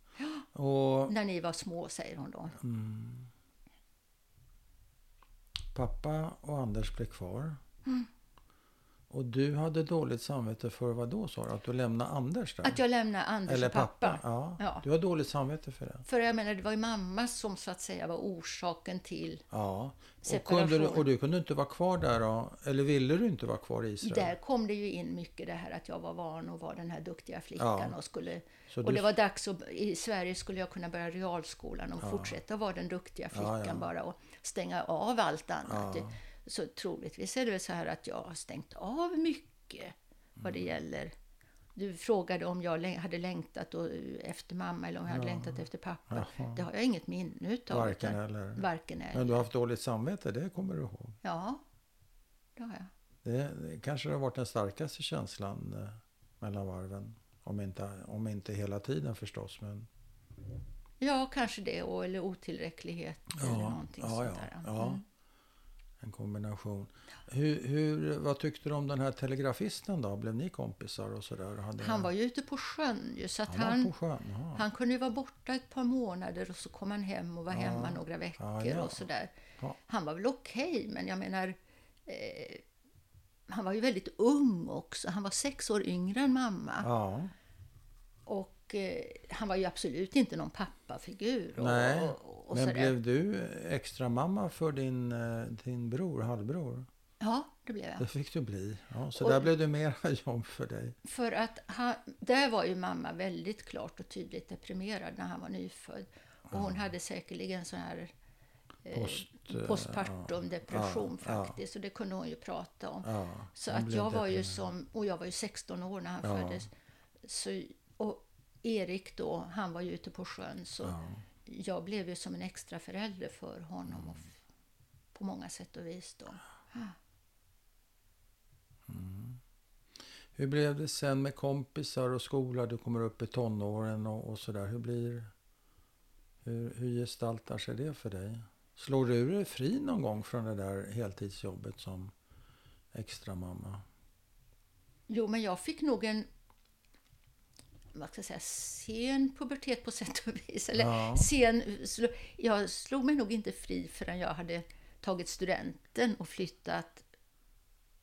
Och När ni var små, säger hon då. mm, pappa och Anders blev kvar. Mm. Och du hade dåligt samvete för vad då sa du? Att du lämnade Anders där? Att jag lämnade Anders Eller och pappa. Ja. Ja. Du har dåligt samvete för det? För jag menar, det var ju mamma som så att säga var orsaken till... Ja. Och, Separation. kunde du, och du kunde inte vara kvar där då? Eller ville du inte vara kvar i Israel? Där kom det ju in mycket det här att jag var van att vara den här duktiga flickan Ja. och skulle... Så och du- det var dags att... I Sverige skulle jag kunna börja realskolan och fortsätta vara den duktiga flickan ja. bara och stänga av allt annat. Så troligtvis är det väl så här att jag har stängt av mycket vad Mm. det gäller... Du frågade om jag hade längtat och, efter mamma eller om jag hade längtat efter pappa. Jaha. Det har jag inget minne utav. Varken eller. Varken eller. Men du har haft dåligt samvete, det kommer du ihåg? Ja, det har jag. Det, det kanske har varit den starkaste känslan eh, mellan varven. Om inte, om inte hela tiden förstås. Men, Ja, kanske det. Och, eller otillräcklighet eller ja, någonting ja, sånt där. ja. Mm. En kombination. Hur, hur, vad tyckte du om den här telegrafisten då? Blev ni kompisar och sådär? Hade- Han var ju ute på sjön ju, så att han han, sjön? Han kunde ju vara borta ett par månader och så kom han hem och var hemma några veckor Ja, ja. och sådär. Ja. Han var väl okej, men jag menar eh, han var ju väldigt ung också. Han var sex år yngre än mamma. Ja, Och eh, han var ju absolut inte någon pappafigur. Och, nej. och, och Men blev du extra mamma för din, eh, din bror, halvbror? Ja, det blev jag. Det fick du bli. Ja, så Och- där blev det mer jobb för dig. För att han, där var ju mamma väldigt klart och tydligt deprimerad när han var nyfödd. Och hon hade säkerligen sån här eh, Post, postpartum depression ja, ja. faktiskt. Och det kunde hon ju prata om. Ja, så att jag var ju som, och jag var ju 16 år när han Ja. föddes. Så, Erik då, han var ju ute på sjön. Så Ja. jag blev ju som en extra förälder för honom. Och f- på många sätt och vis då. Hur blev det sen med kompisar och skola? Du kommer upp i tonåren och, och sådär. Hur blir... Hur, hur gestaltar sig det för dig? Slår du dig fri någon gång från det där heltidsjobbet som extra mamma? Jo, men jag fick nog en vad ska jag säga, sen pubertet på sätt och vis. Eller Ja. sen, jag slog mig nog inte fri förrän jag hade tagit studenten och flyttat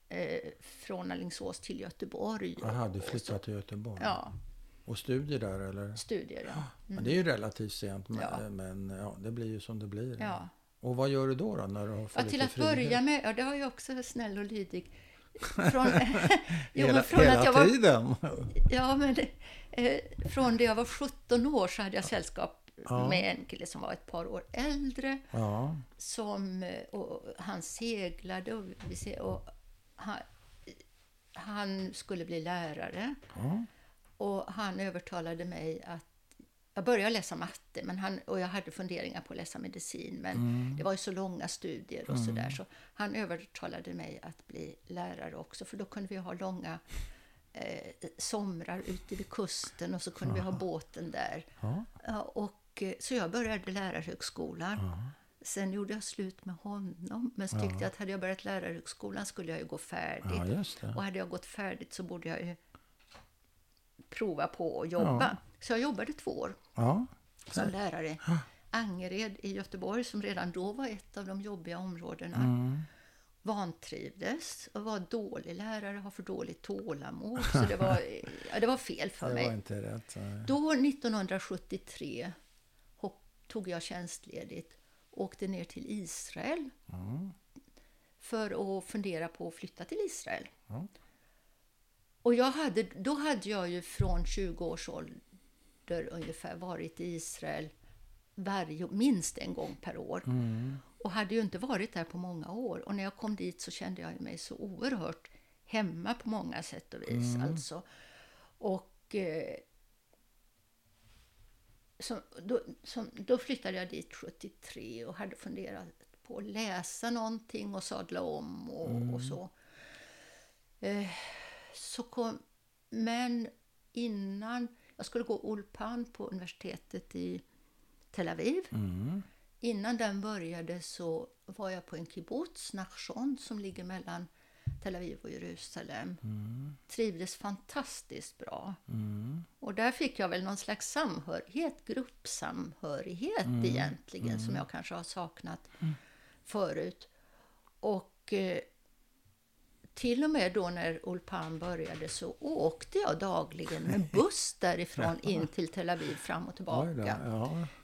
eh, från Alingsås till Göteborg. Jaha, du flyttade till Göteborg? Ja, Och studier där eller? studier. Ja. Men det är ju relativt sent, men, Ja. men ja, det blir ju som det blir. Ja. Och vad gör du då, då när du har fått Ja, till att frihet? börja med, ja, det var ju också snäll och lydig. Från, jo, hela från hela att jag var tiden? Ja, men eh, från det jag var 17 år så hade jag sällskap Ja. med en kille som var ett par år äldre. Ja, Som, eh, och han seglade och, och han, han skulle bli lärare. ja, Och han övertalade mig att jag började läsa matte men han, och jag hade funderingar på att läsa medicin men Mm. det var ju så långa studier och sådär så han övertalade mig att bli lärare också för då kunde vi ha långa eh, somrar ute vid kusten och så kunde vi ha båten där. Ja. Ja, och, eh, så jag började lärarhögskolan. Ja. Sen gjorde jag slut med honom men så tyckte jag att hade jag börjat lärarhögskolan skulle jag ju gå färdigt. ja. Och hade jag gått färdigt så borde jag ju prova på att jobba. Så jag jobbade två år Ja. som lärare. Angered i Göteborg, som redan då var ett av de jobbiga områdena. Mm. Vantrivdes och var dålig lärare, har för dåligt tålamod. Så det var, ja, det var fel för Det mig. inte rätt. Då 1973 hopp, tog jag tjänstledigt och åkte ner till Israel Mm. för att fundera på att flytta till Israel. Ja. Och jag hade, då hade jag ju från 20 års ålder ungefär varit i Israel varje, minst en gång per år. Mm. Och hade ju inte varit där på många år. Och när jag kom dit så kände jag mig så oerhört hemma på många sätt och vis. Alltså. Och eh, så, då, som, då flyttade jag dit 73 och hade funderat på att läsa någonting och sadla om och, och så. Eh, så kom, men innan jag skulle gå Ulpan på universitetet i Tel Aviv. Mm. Innan den började så var jag på en kibbutz, Nachshon, som ligger mellan Tel Aviv och Jerusalem. Trivdes fantastiskt bra. Mm. Och där fick jag väl någon slags samhörighet, gruppsamhörighet egentligen, som jag kanske har saknat förut. Och eh, till och med då när Ulpan började så åkte jag dagligen med buss därifrån in till Tel Aviv fram och tillbaka.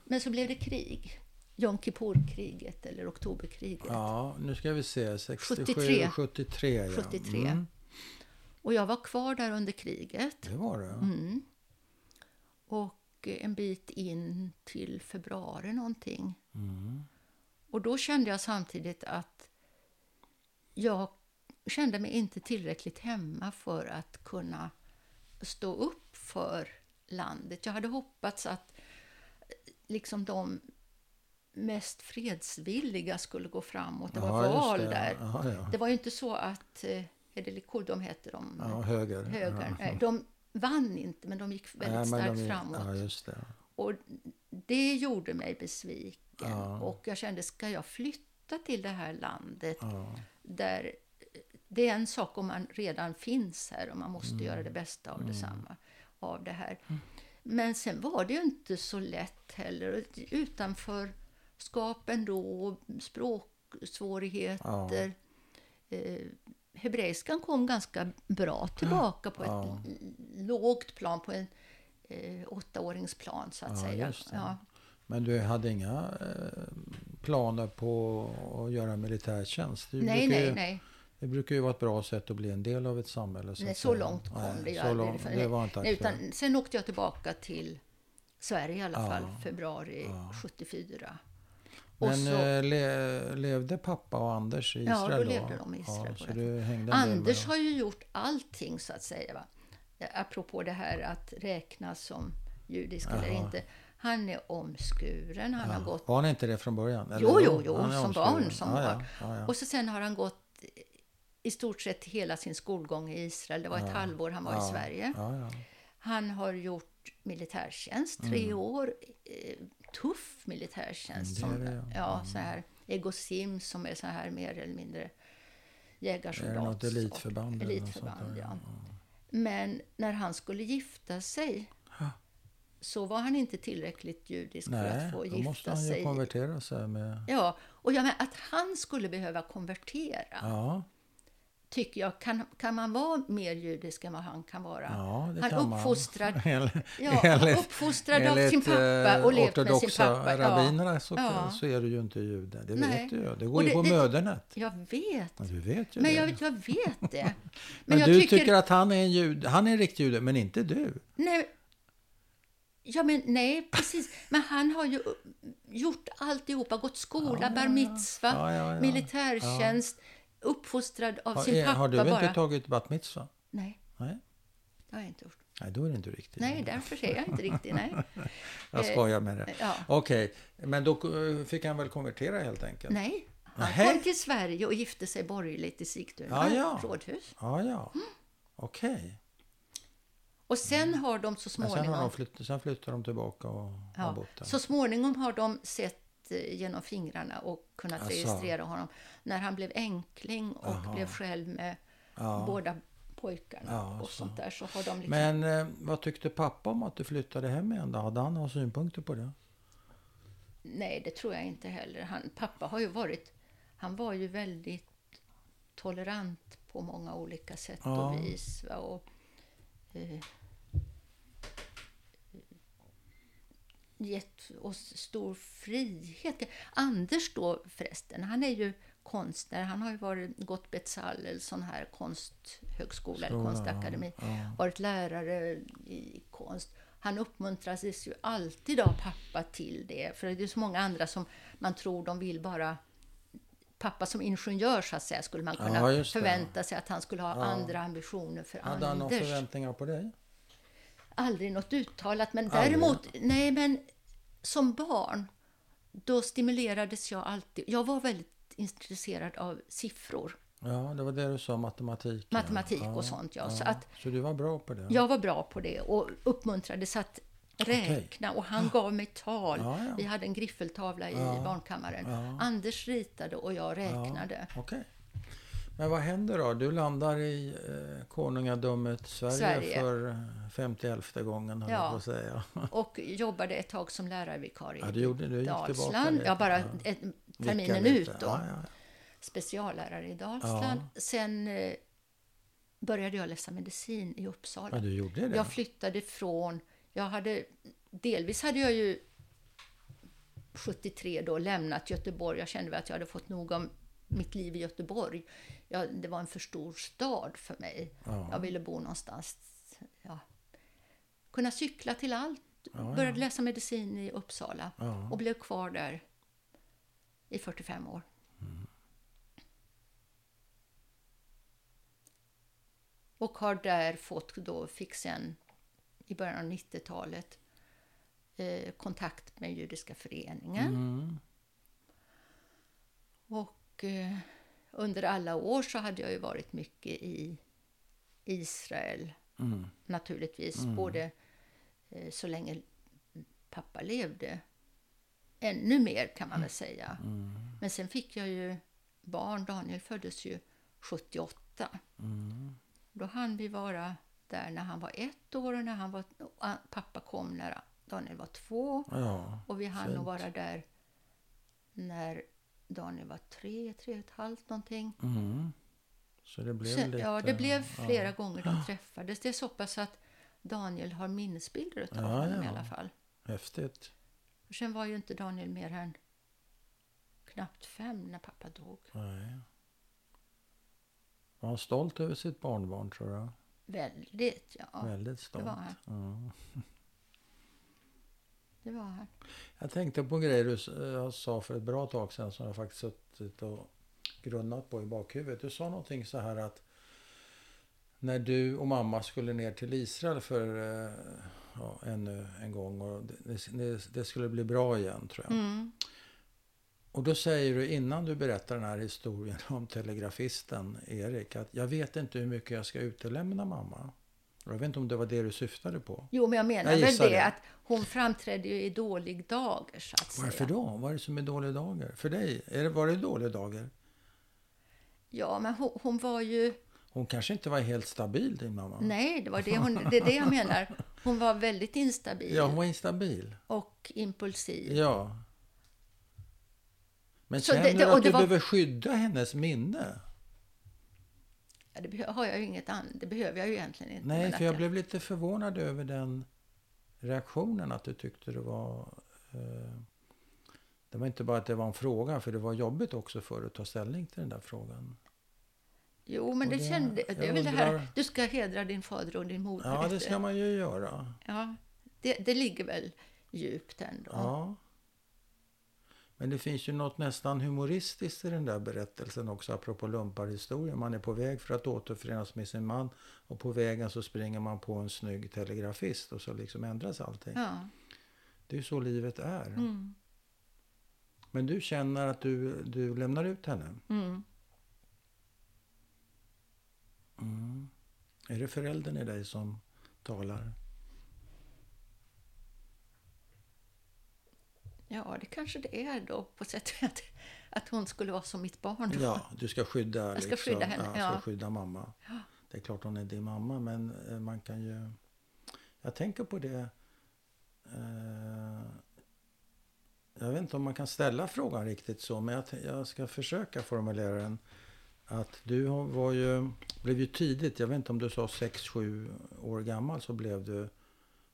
Men så blev det krig. Jom Kippur-kriget eller oktoberkriget. ja, nu ska vi se. 67, 73. 73. ja. 73. Mm. Och jag var kvar där under kriget. Det var det. Mm. Och en bit in till februari någonting. Mm. Och då kände jag samtidigt att jag kände mig inte tillräckligt hemma för att kunna stå upp för landet. Jag hade hoppats att eh, liksom de mest fredsvilliga skulle gå framåt. Det var Ja, val det. där. Ja, ja. Det var ju inte så att eh, de heter de, ja höger. högern, nej, de vann inte men de gick väldigt Nej, starkt de framåt. Det. Och det gjorde mig besviken. Och jag kände, ska jag flytta till det här landet där det är en sak om man redan finns här och man måste Mm. göra det bästa av detsamma, av det här. Men sen var det ju inte så lätt heller. Utanförskap ändå, språksvårigheter. Eh, hebreiskan kom ganska bra tillbaka på ett Ja. l- lågt plan, på en eh, åttaåringsplan så att Ja, säga. Ja. Men du hade inga eh, planer på att göra militärtjänst? Det Nej, nej, ju, nej. Det brukar ju vara ett bra sätt att bli en del av ett samhälle. Så, Nej, så långt kom Nej, det ju aldrig. Det var inte Nej, utan sen åkte jag tillbaka till Sverige i alla Ja. fall, februari 74. Men och så- eh, le, levde pappa och Anders i Ja, Israel då levde de i Israel Ja, så Anders har ju gjort allting så att säga. Va? Apropå det här att räknas som judisk eller Jaha. inte. Han är omskuren, han har gått... Var han inte det från början? Eller Jo, då? jo, jo, som omskuren. barn. Som ja, ja, barn. ja, ja. Och så sen har han gått i stort sett hela sin skolgång i Israel. Det var ett halvår han var i Sverige. Han har gjort militärtjänst, tre Mm. år. Eh, tuff militärtjänst. Mm, som, det det, ja. ja, så här, Ego Sim som är så här mer eller mindre jägarsoldat. något elitförband? Elitförband, ja. Men när han skulle gifta sig så var han inte tillräckligt judisk för Nej, att få då gifta måste han sig. konvertera sig med... Ja, och jag menar, att han skulle behöva konvertera Ja, tycker jag, kan, kan man vara mer judisk än vad han kan vara? ja det han kan man. uppfostrad, Enligt- ja, enligt- uppfostrad av enligt, sin pappa och eh, levt med sin pappa. Ja, rabbinerna så, Ja. så är du ju inte jude. Det Nej. vet du ju. Det går Och ju det- på det- mödernet. jag vet. Ja, du vet ju Men det. jag, jag vet det. Men, men du tycker, tycker... att han är en jude. Han är en riktig jude, men inte du. Nej, ja, men, nej, precis. Men han har ju gjort alltihopa. Gått skola, Ja, bar ja. mitzva, Ja, ja, ja. militärtjänst. Uppfostrad av Har, sin pappa har du bara. inte tagit bat mitzva? Nej, Nej. det har jag inte gjort. Nej, då är det inte riktigt. Nej, därför är jag inte riktig. Nej. Jag skojar med det. Ja. Okej, men då fick han väl konvertera helt enkelt? Nej, han Nähä. kom till Sverige och gifte sig borgerligt i Sigtuna Ja, ja. rådhus. Ja, ja. Mm. Okej. Och sen har de så Men sen, har småningom, de flytt, sen flyttar de tillbaka och har ja, bott där. så småningom har de sett eh, genom fingrarna och kunnat Asså. registrera honom. När han blev enkling och Jaha. blev själv med Ja. båda pojkarna Ja, och så. sånt där så har de liksom... Men eh, vad tyckte pappa om att du flyttade hem igen då? Hade han några synpunkter på det? Nej, det tror jag inte heller. Han, pappa har ju varit... Han var ju väldigt tolerant på många olika sätt Ja. och vis. Va? Och, eh, gett oss stor frihet. Anders då förresten, han är ju konstnär. Han har ju varit, gått Bezalel, sån här konsthögskola eller Skola, konstakademi. ja, ja. Varit lärare i konst. Han uppmuntras ju alltid av pappa till det. För det är så många andra som man tror de vill bara pappa som ingenjör så att säga skulle man kunna Ja, förvänta sig att han skulle ha Ja. andra ambitioner för Hade han några Anders. förväntningar på dig? Aldrig något uttalat, men Aldrig? däremot, nej men som barn, då stimulerades jag alltid. Jag var väldigt intresserad av siffror, Ja, det var det du sa, matematik. ja. matematik ja, och sånt. Ja. Så att Så du var bra på det? jag var bra på det och uppmuntrades att räkna och han gav mig tal. Ja, ja. Vi hade en griffeltavla i Ja. barnkammaren. Ja. Anders ritade och jag räknade. Okej. Men vad händer då? Du landar i eh, konungadömet Sverige, Sverige. för eh, 51 gången, höll Ja. jag säga. Och jobbade ett tag som lärarvikarie Ja, du gjorde- du i Dalsland. Ja, bara ett, terminen ut då. Ja, ja, speciallärare i Dalsland. Sen eh, började jag läsa medicin i Uppsala. ja, du gjorde det? Jag flyttade från... Jag hade, delvis hade jag ju 73 då lämnat Göteborg. Jag kände väl att jag hade fått nog om mitt liv i Göteborg. Jag, det var en för stor stad för mig. Ja. Jag ville bo någonstans... Ja, kunna cykla till allt. Ja, Började läsa medicin i Uppsala och blev kvar där i 45 år. Och har där fått då, fick sen i början av 90-talet eh, kontakt med Judiska föreningen. Mm. Och eh, under alla år så hade jag ju varit mycket i Israel Mm. naturligtvis. Både eh, så länge pappa levde, ännu mer kan man väl säga. Mm. Men sen fick jag ju barn. Daniel föddes ju 78. Mm. Då hann vi vara där när han var ett år och när han var, pappa kom när Daniel var två. Ja, Och vi hann nog vara där när Daniel var tre, tre och ett halvt någonting. Mm. Så det blev Sen, lite... ja, det blev flera ja. gånger de träffades. Det är så pass att Daniel har minnesbilder av Ja, honom i ja. alla fall. Häftigt. Och sen var ju inte Daniel mer än knappt fem när pappa dog. Nej. Var han stolt över sitt barnbarn, tror jag? Väldigt, ja. Väldigt stolt. var han. Ja. Det var han. Jag tänkte på en grej du jag sa för ett bra tag sedan som jag faktiskt suttit och grunnat på i bakhuvudet. Du sa någonting så här att när du och mamma skulle ner till Israel för eh, ja, ännu en gång och det, det, det skulle bli bra igen tror jag. Mm. Och då säger du innan du berättar den här historien om telegrafisten Erik att jag vet inte hur mycket jag ska utelämna mamma. Jag vet inte om det var det du syftade på. Jo, men jag menar Jag väl det, det. att hon framträdde ju i dålig dager, så att Varför säga. då? Vad är det som är dåliga dagar? För dig? Är det, var det dåliga dagar? Ja, men hon, hon var ju... Hon kanske inte var helt stabil, din mamma? Nej, det, var det, hon, det är det jag menar. Hon var väldigt instabil Ja, hon var instabil. och impulsiv. Ja. Men Så känner det- det- du att du var- behöver skydda hennes minne? Ja, det har jag ju inget an- det behöver jag ju egentligen inte. Nej, för att jag blev lite förvånad över den reaktionen att du tyckte det var... Eh, det var inte bara att det var en fråga, för det var jobbigt också för att ta ställning till den där frågan. Jo, men det, det- kände... Det är jag väl det här, du ska hedra din fader och din moder. Ja, det ska man ju göra. Ja, det, det ligger väl djupt ändå. Ja. Men det finns ju något nästan humoristiskt i den där berättelsen också, apropå lumparhistorien. Man är på väg för att återförenas med sin man och på vägen så springer man på en snygg telegrafist och så liksom ändras allting. Ja. Det är ju så livet är. Mm. Men du känner att du, du lämnar ut henne? Mm. Mm. Är det föräldern i dig som talar? Ja, det kanske det är då på sätt att, att hon skulle vara som mitt barn. Då. Ja, du ska skydda, Jag ska liksom, skydda henne, Ja, ska skydda mamma. Ja. Det är klart hon är din mamma, men eh, man kan ju... Jag tänker på det... Eh, jag vet inte om man kan ställa frågan riktigt så, men jag, jag ska försöka formulera den. Att du var ju, blev ju tidigt, jag vet inte om du sa 6-7 år gammal, så blev du...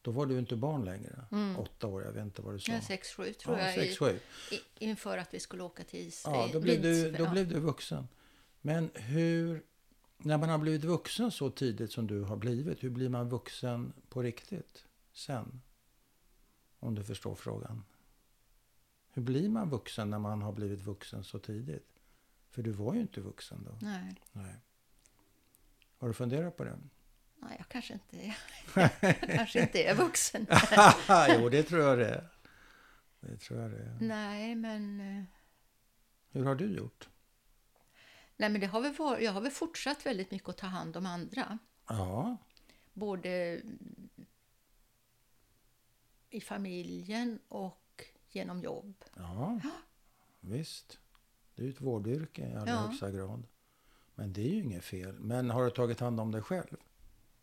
Då var du inte barn längre. Mm. Åtta år, jag vet inte vad du sa. Ja, sex, sju tror ja, jag. i- 6-7. I, inför att vi skulle åka till Israel. Ja, då blev, du, då blev du vuxen. Men hur, när man har blivit vuxen så tidigt som du har blivit, hur blir man vuxen på riktigt sen? Om du förstår frågan. Hur blir man vuxen när man har blivit vuxen så tidigt? För du var ju inte vuxen då. Nej, Nej. Har du funderat på det? Nej, jag kanske inte är, jag kanske inte är vuxen. jo, det tror jag det är. Det tror jag det är. nej, men, eh, Hur har du gjort? nej, men det har väl varit, jag har väl fortsatt väldigt mycket att ta hand om andra. Ja, Både i familjen och genom jobb. Ja, visst. Det är ju ett vårdyrke i allra Ja. högsta grad. Men det är ju inget fel. Men har du tagit hand om dig själv?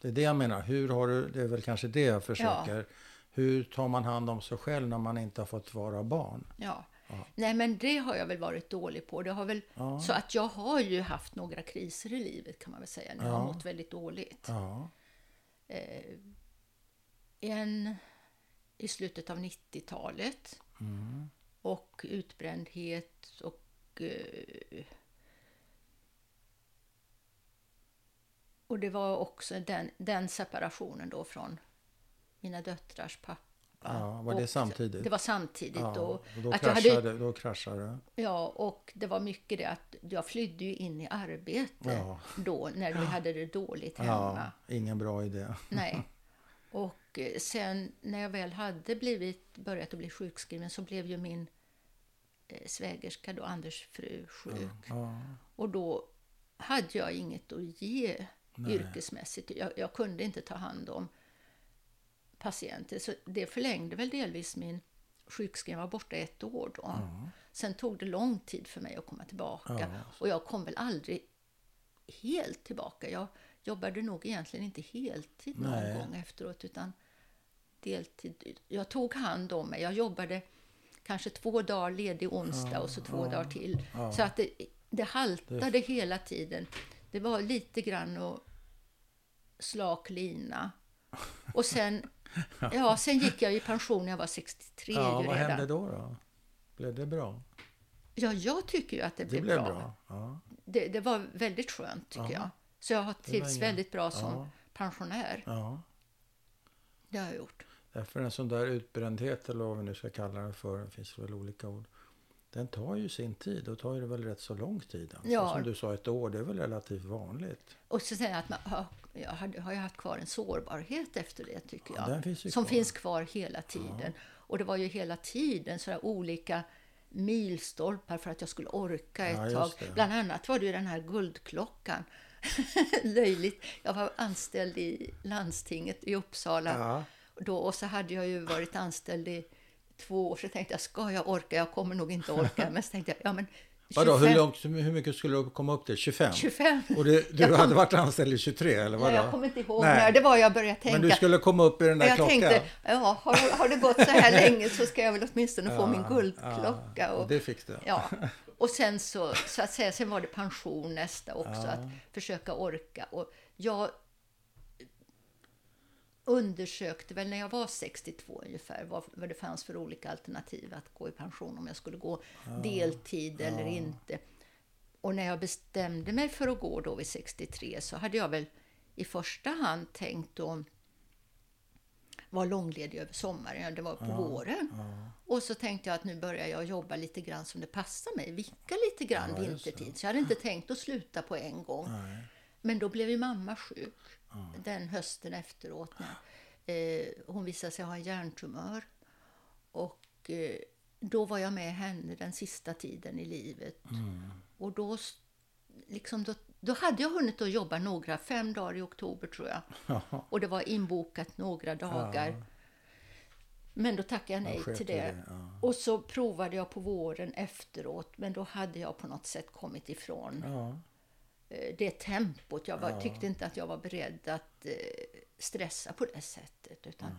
Det är det jag menar. Hur har du, det är väl kanske det jag försöker. Hur tar man hand om sig själv när man inte har fått vara barn? Ja. Ja. Nej, men det har jag väl varit dålig på. Det har väl, Ja. Så att jag har ju haft några kriser i livet kan man väl säga. När jag Ja. har mått väldigt dåligt. Ja, Eh, en i slutet av 90-talet. mm. Och utbrändhet och eh, och det var också den, den separationen då från mina döttrars pappa. ja var det samtidigt? Det var samtidigt. ja, Och, och då, att jag hade- kraschade, då kraschade det. ja, och det var mycket det att jag flydde ju in i arbete Ja. då när vi hade det dåligt hemma. Ja, ingen bra idé. Nej. Och eh, sen när jag väl hade blivit, börjat att bli sjukskriven så blev ju min eh, svägerska, då, Anders fru, sjuk. Ja, Och då hade jag inget att ge Nej. yrkesmässigt. Jag, jag kunde inte ta hand om patienter. Så det förlängde väl delvis min sjukskrivning. Jag var borta ett år då. Sen tog det lång tid för mig att komma tillbaka. Ja. Och jag kom väl aldrig helt tillbaka. Jag jobbade nog egentligen inte heltid någon Nej. gång efteråt utan deltid. Jag tog hand om mig. Jag jobbade kanske två dagar ledig onsdag och så två dagar till. Så att det, det haltade hela tiden. Det var lite grann och slak lina. Och sen, ja, sen gick jag i pension när jag var 63 ja vad redan. hände då? då? Blev det bra? Ja, jag tycker ju att det Det blev, blev bra. bra. Ja. Det, det var väldigt skönt tycker Ja. jag. Så jag har trivts väldigt bra som Ja. pensionär. ja. Det har jag gjort. Därför en sån där utbrändhet, eller vad vi nu ska kalla det för, det finns väl olika ord. Den tar ju sin tid och tar ju väl rätt så lång tid. Alltså. Ja. Som du sa, ett år, det är väl relativt vanligt. Och så säger jag att man har, jag har, jag haft kvar en sårbarhet efter det tycker Ja, jag. den finns ju som kvar. finns kvar hela tiden. Och det var ju hela tiden sådär olika milstolpar för att jag skulle orka ett Ja, tag. Bland annat var det ju den här guldklockan. Löjligt. Jag var anställd i landstinget i Uppsala. Ja. Då, och så hade jag ju varit anställd i två år. Så tänkte jag, ska jag orka? Jag kommer nog inte orka. Men så tänkte jag, ja men Vadå, hur, 25 långt, hur mycket skulle du komma upp till? 25? 25. Och det, du Jag kom- hade varit anställd i 23 eller Ja, vadå? jag kommer inte ihåg Nej. när. Det var jag började tänka. Men du skulle komma upp i den där jag klockan? tänkte, ja, har, har det gått så här länge så ska jag väl åtminstone få min guldklocka. Ja, Och, och det fick du? ja. och sen så, så att säga, sen var det pension nästa också, Ja. att försöka orka. Och jag undersökte väl när jag var 62 ungefär vad, vad det fanns för olika alternativ att gå i pension, om jag skulle gå deltid eller inte. Och när jag bestämde mig för att gå då vid 63 så hade jag väl i första hand tänkt att var långledig över sommaren, det var på Ja, våren. Ja. Och så tänkte jag att nu börjar jag jobba lite grann som det passar mig, vicka lite grann Ja, vintertid. Så jag hade inte tänkt att sluta på en gång. Nej. Men då blev ju mamma sjuk Ja. den hösten efteråt. När, eh, hon visade sig ha en hjärntumör. Och eh, då var jag med henne den sista tiden i livet. Mm. Och då, liksom, då, då hade jag hunnit att jobba några, fem dagar i oktober tror jag. Ja. Och det var inbokat några dagar. Men då tackade jag nej sket till det. det, ja. Och så provade jag på våren efteråt. Men då hade jag på något sätt kommit ifrån Ja. Eh, det tempot. Jag var, Ja. tyckte inte att jag var beredd att eh, stressa på det sättet. Utan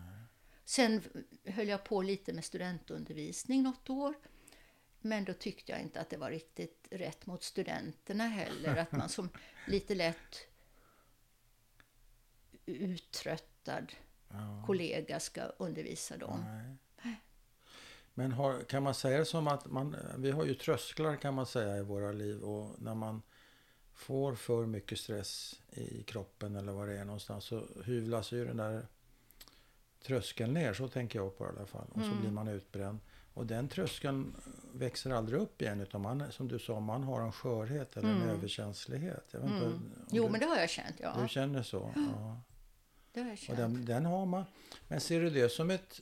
Sen höll jag på lite med studentundervisning något år. Men då tyckte jag inte att det var riktigt rätt mot studenterna heller. Att man som lite lätt uttröttad Ja. kollega ska undervisa dem. Nej. Men har, kan man säga det som att man, vi har ju trösklar kan man säga i våra liv och när man får för mycket stress i kroppen eller vad det är någonstans så hyvlas ju den där tröskeln ner, så tänker jag på det i alla fall. Och så Mm. blir man utbränd. Och den tröskeln växer aldrig upp igen utan man, som du sa, man har en skörhet eller en Mm. överkänslighet. Jag vet Mm. Jo, du, men det har jag känt. Ja. du känner så? Ja. Det har jag Och känt. den, den har man. Men ser du det som ett...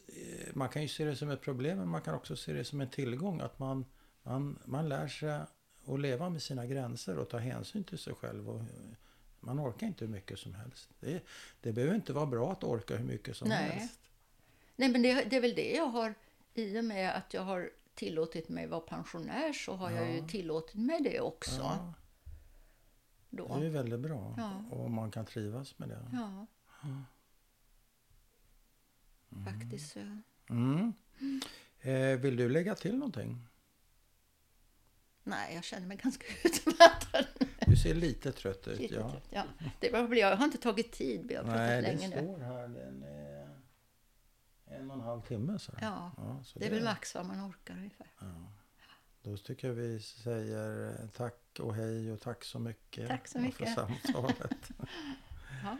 Man kan ju se det som ett problem, men man kan också se det som en tillgång. Att man, man, man lär sig att leva med sina gränser och ta hänsyn till sig själv. Och, eh, man orkar inte hur mycket som helst. Det, det behöver inte vara bra att orka hur mycket som Nej. helst. Nej, men det, det är väl det jag har, i och med att jag har tillåtit mig vara pensionär så har jag ju Ja. tillåtit mig det också. Ja, Då. det är väldigt bra. Ja. Och man kan trivas med det. Ja. Faktiskt så. Mm. Eh, vill du lägga till någonting? Nej, jag känner mig ganska utmattad. Du ser lite trött ut. Lite ja. trött, ja. Det var, jag har inte tagit tid, vi har pratat Nej, det länge nu. står här. Den är en och en halv timme. Så. Ja, Ja, så det är väl max vad man orkar ungefär. Ja. Då tycker jag vi säger tack och hej och tack så mycket Tack så för mycket. samtalet. Ja.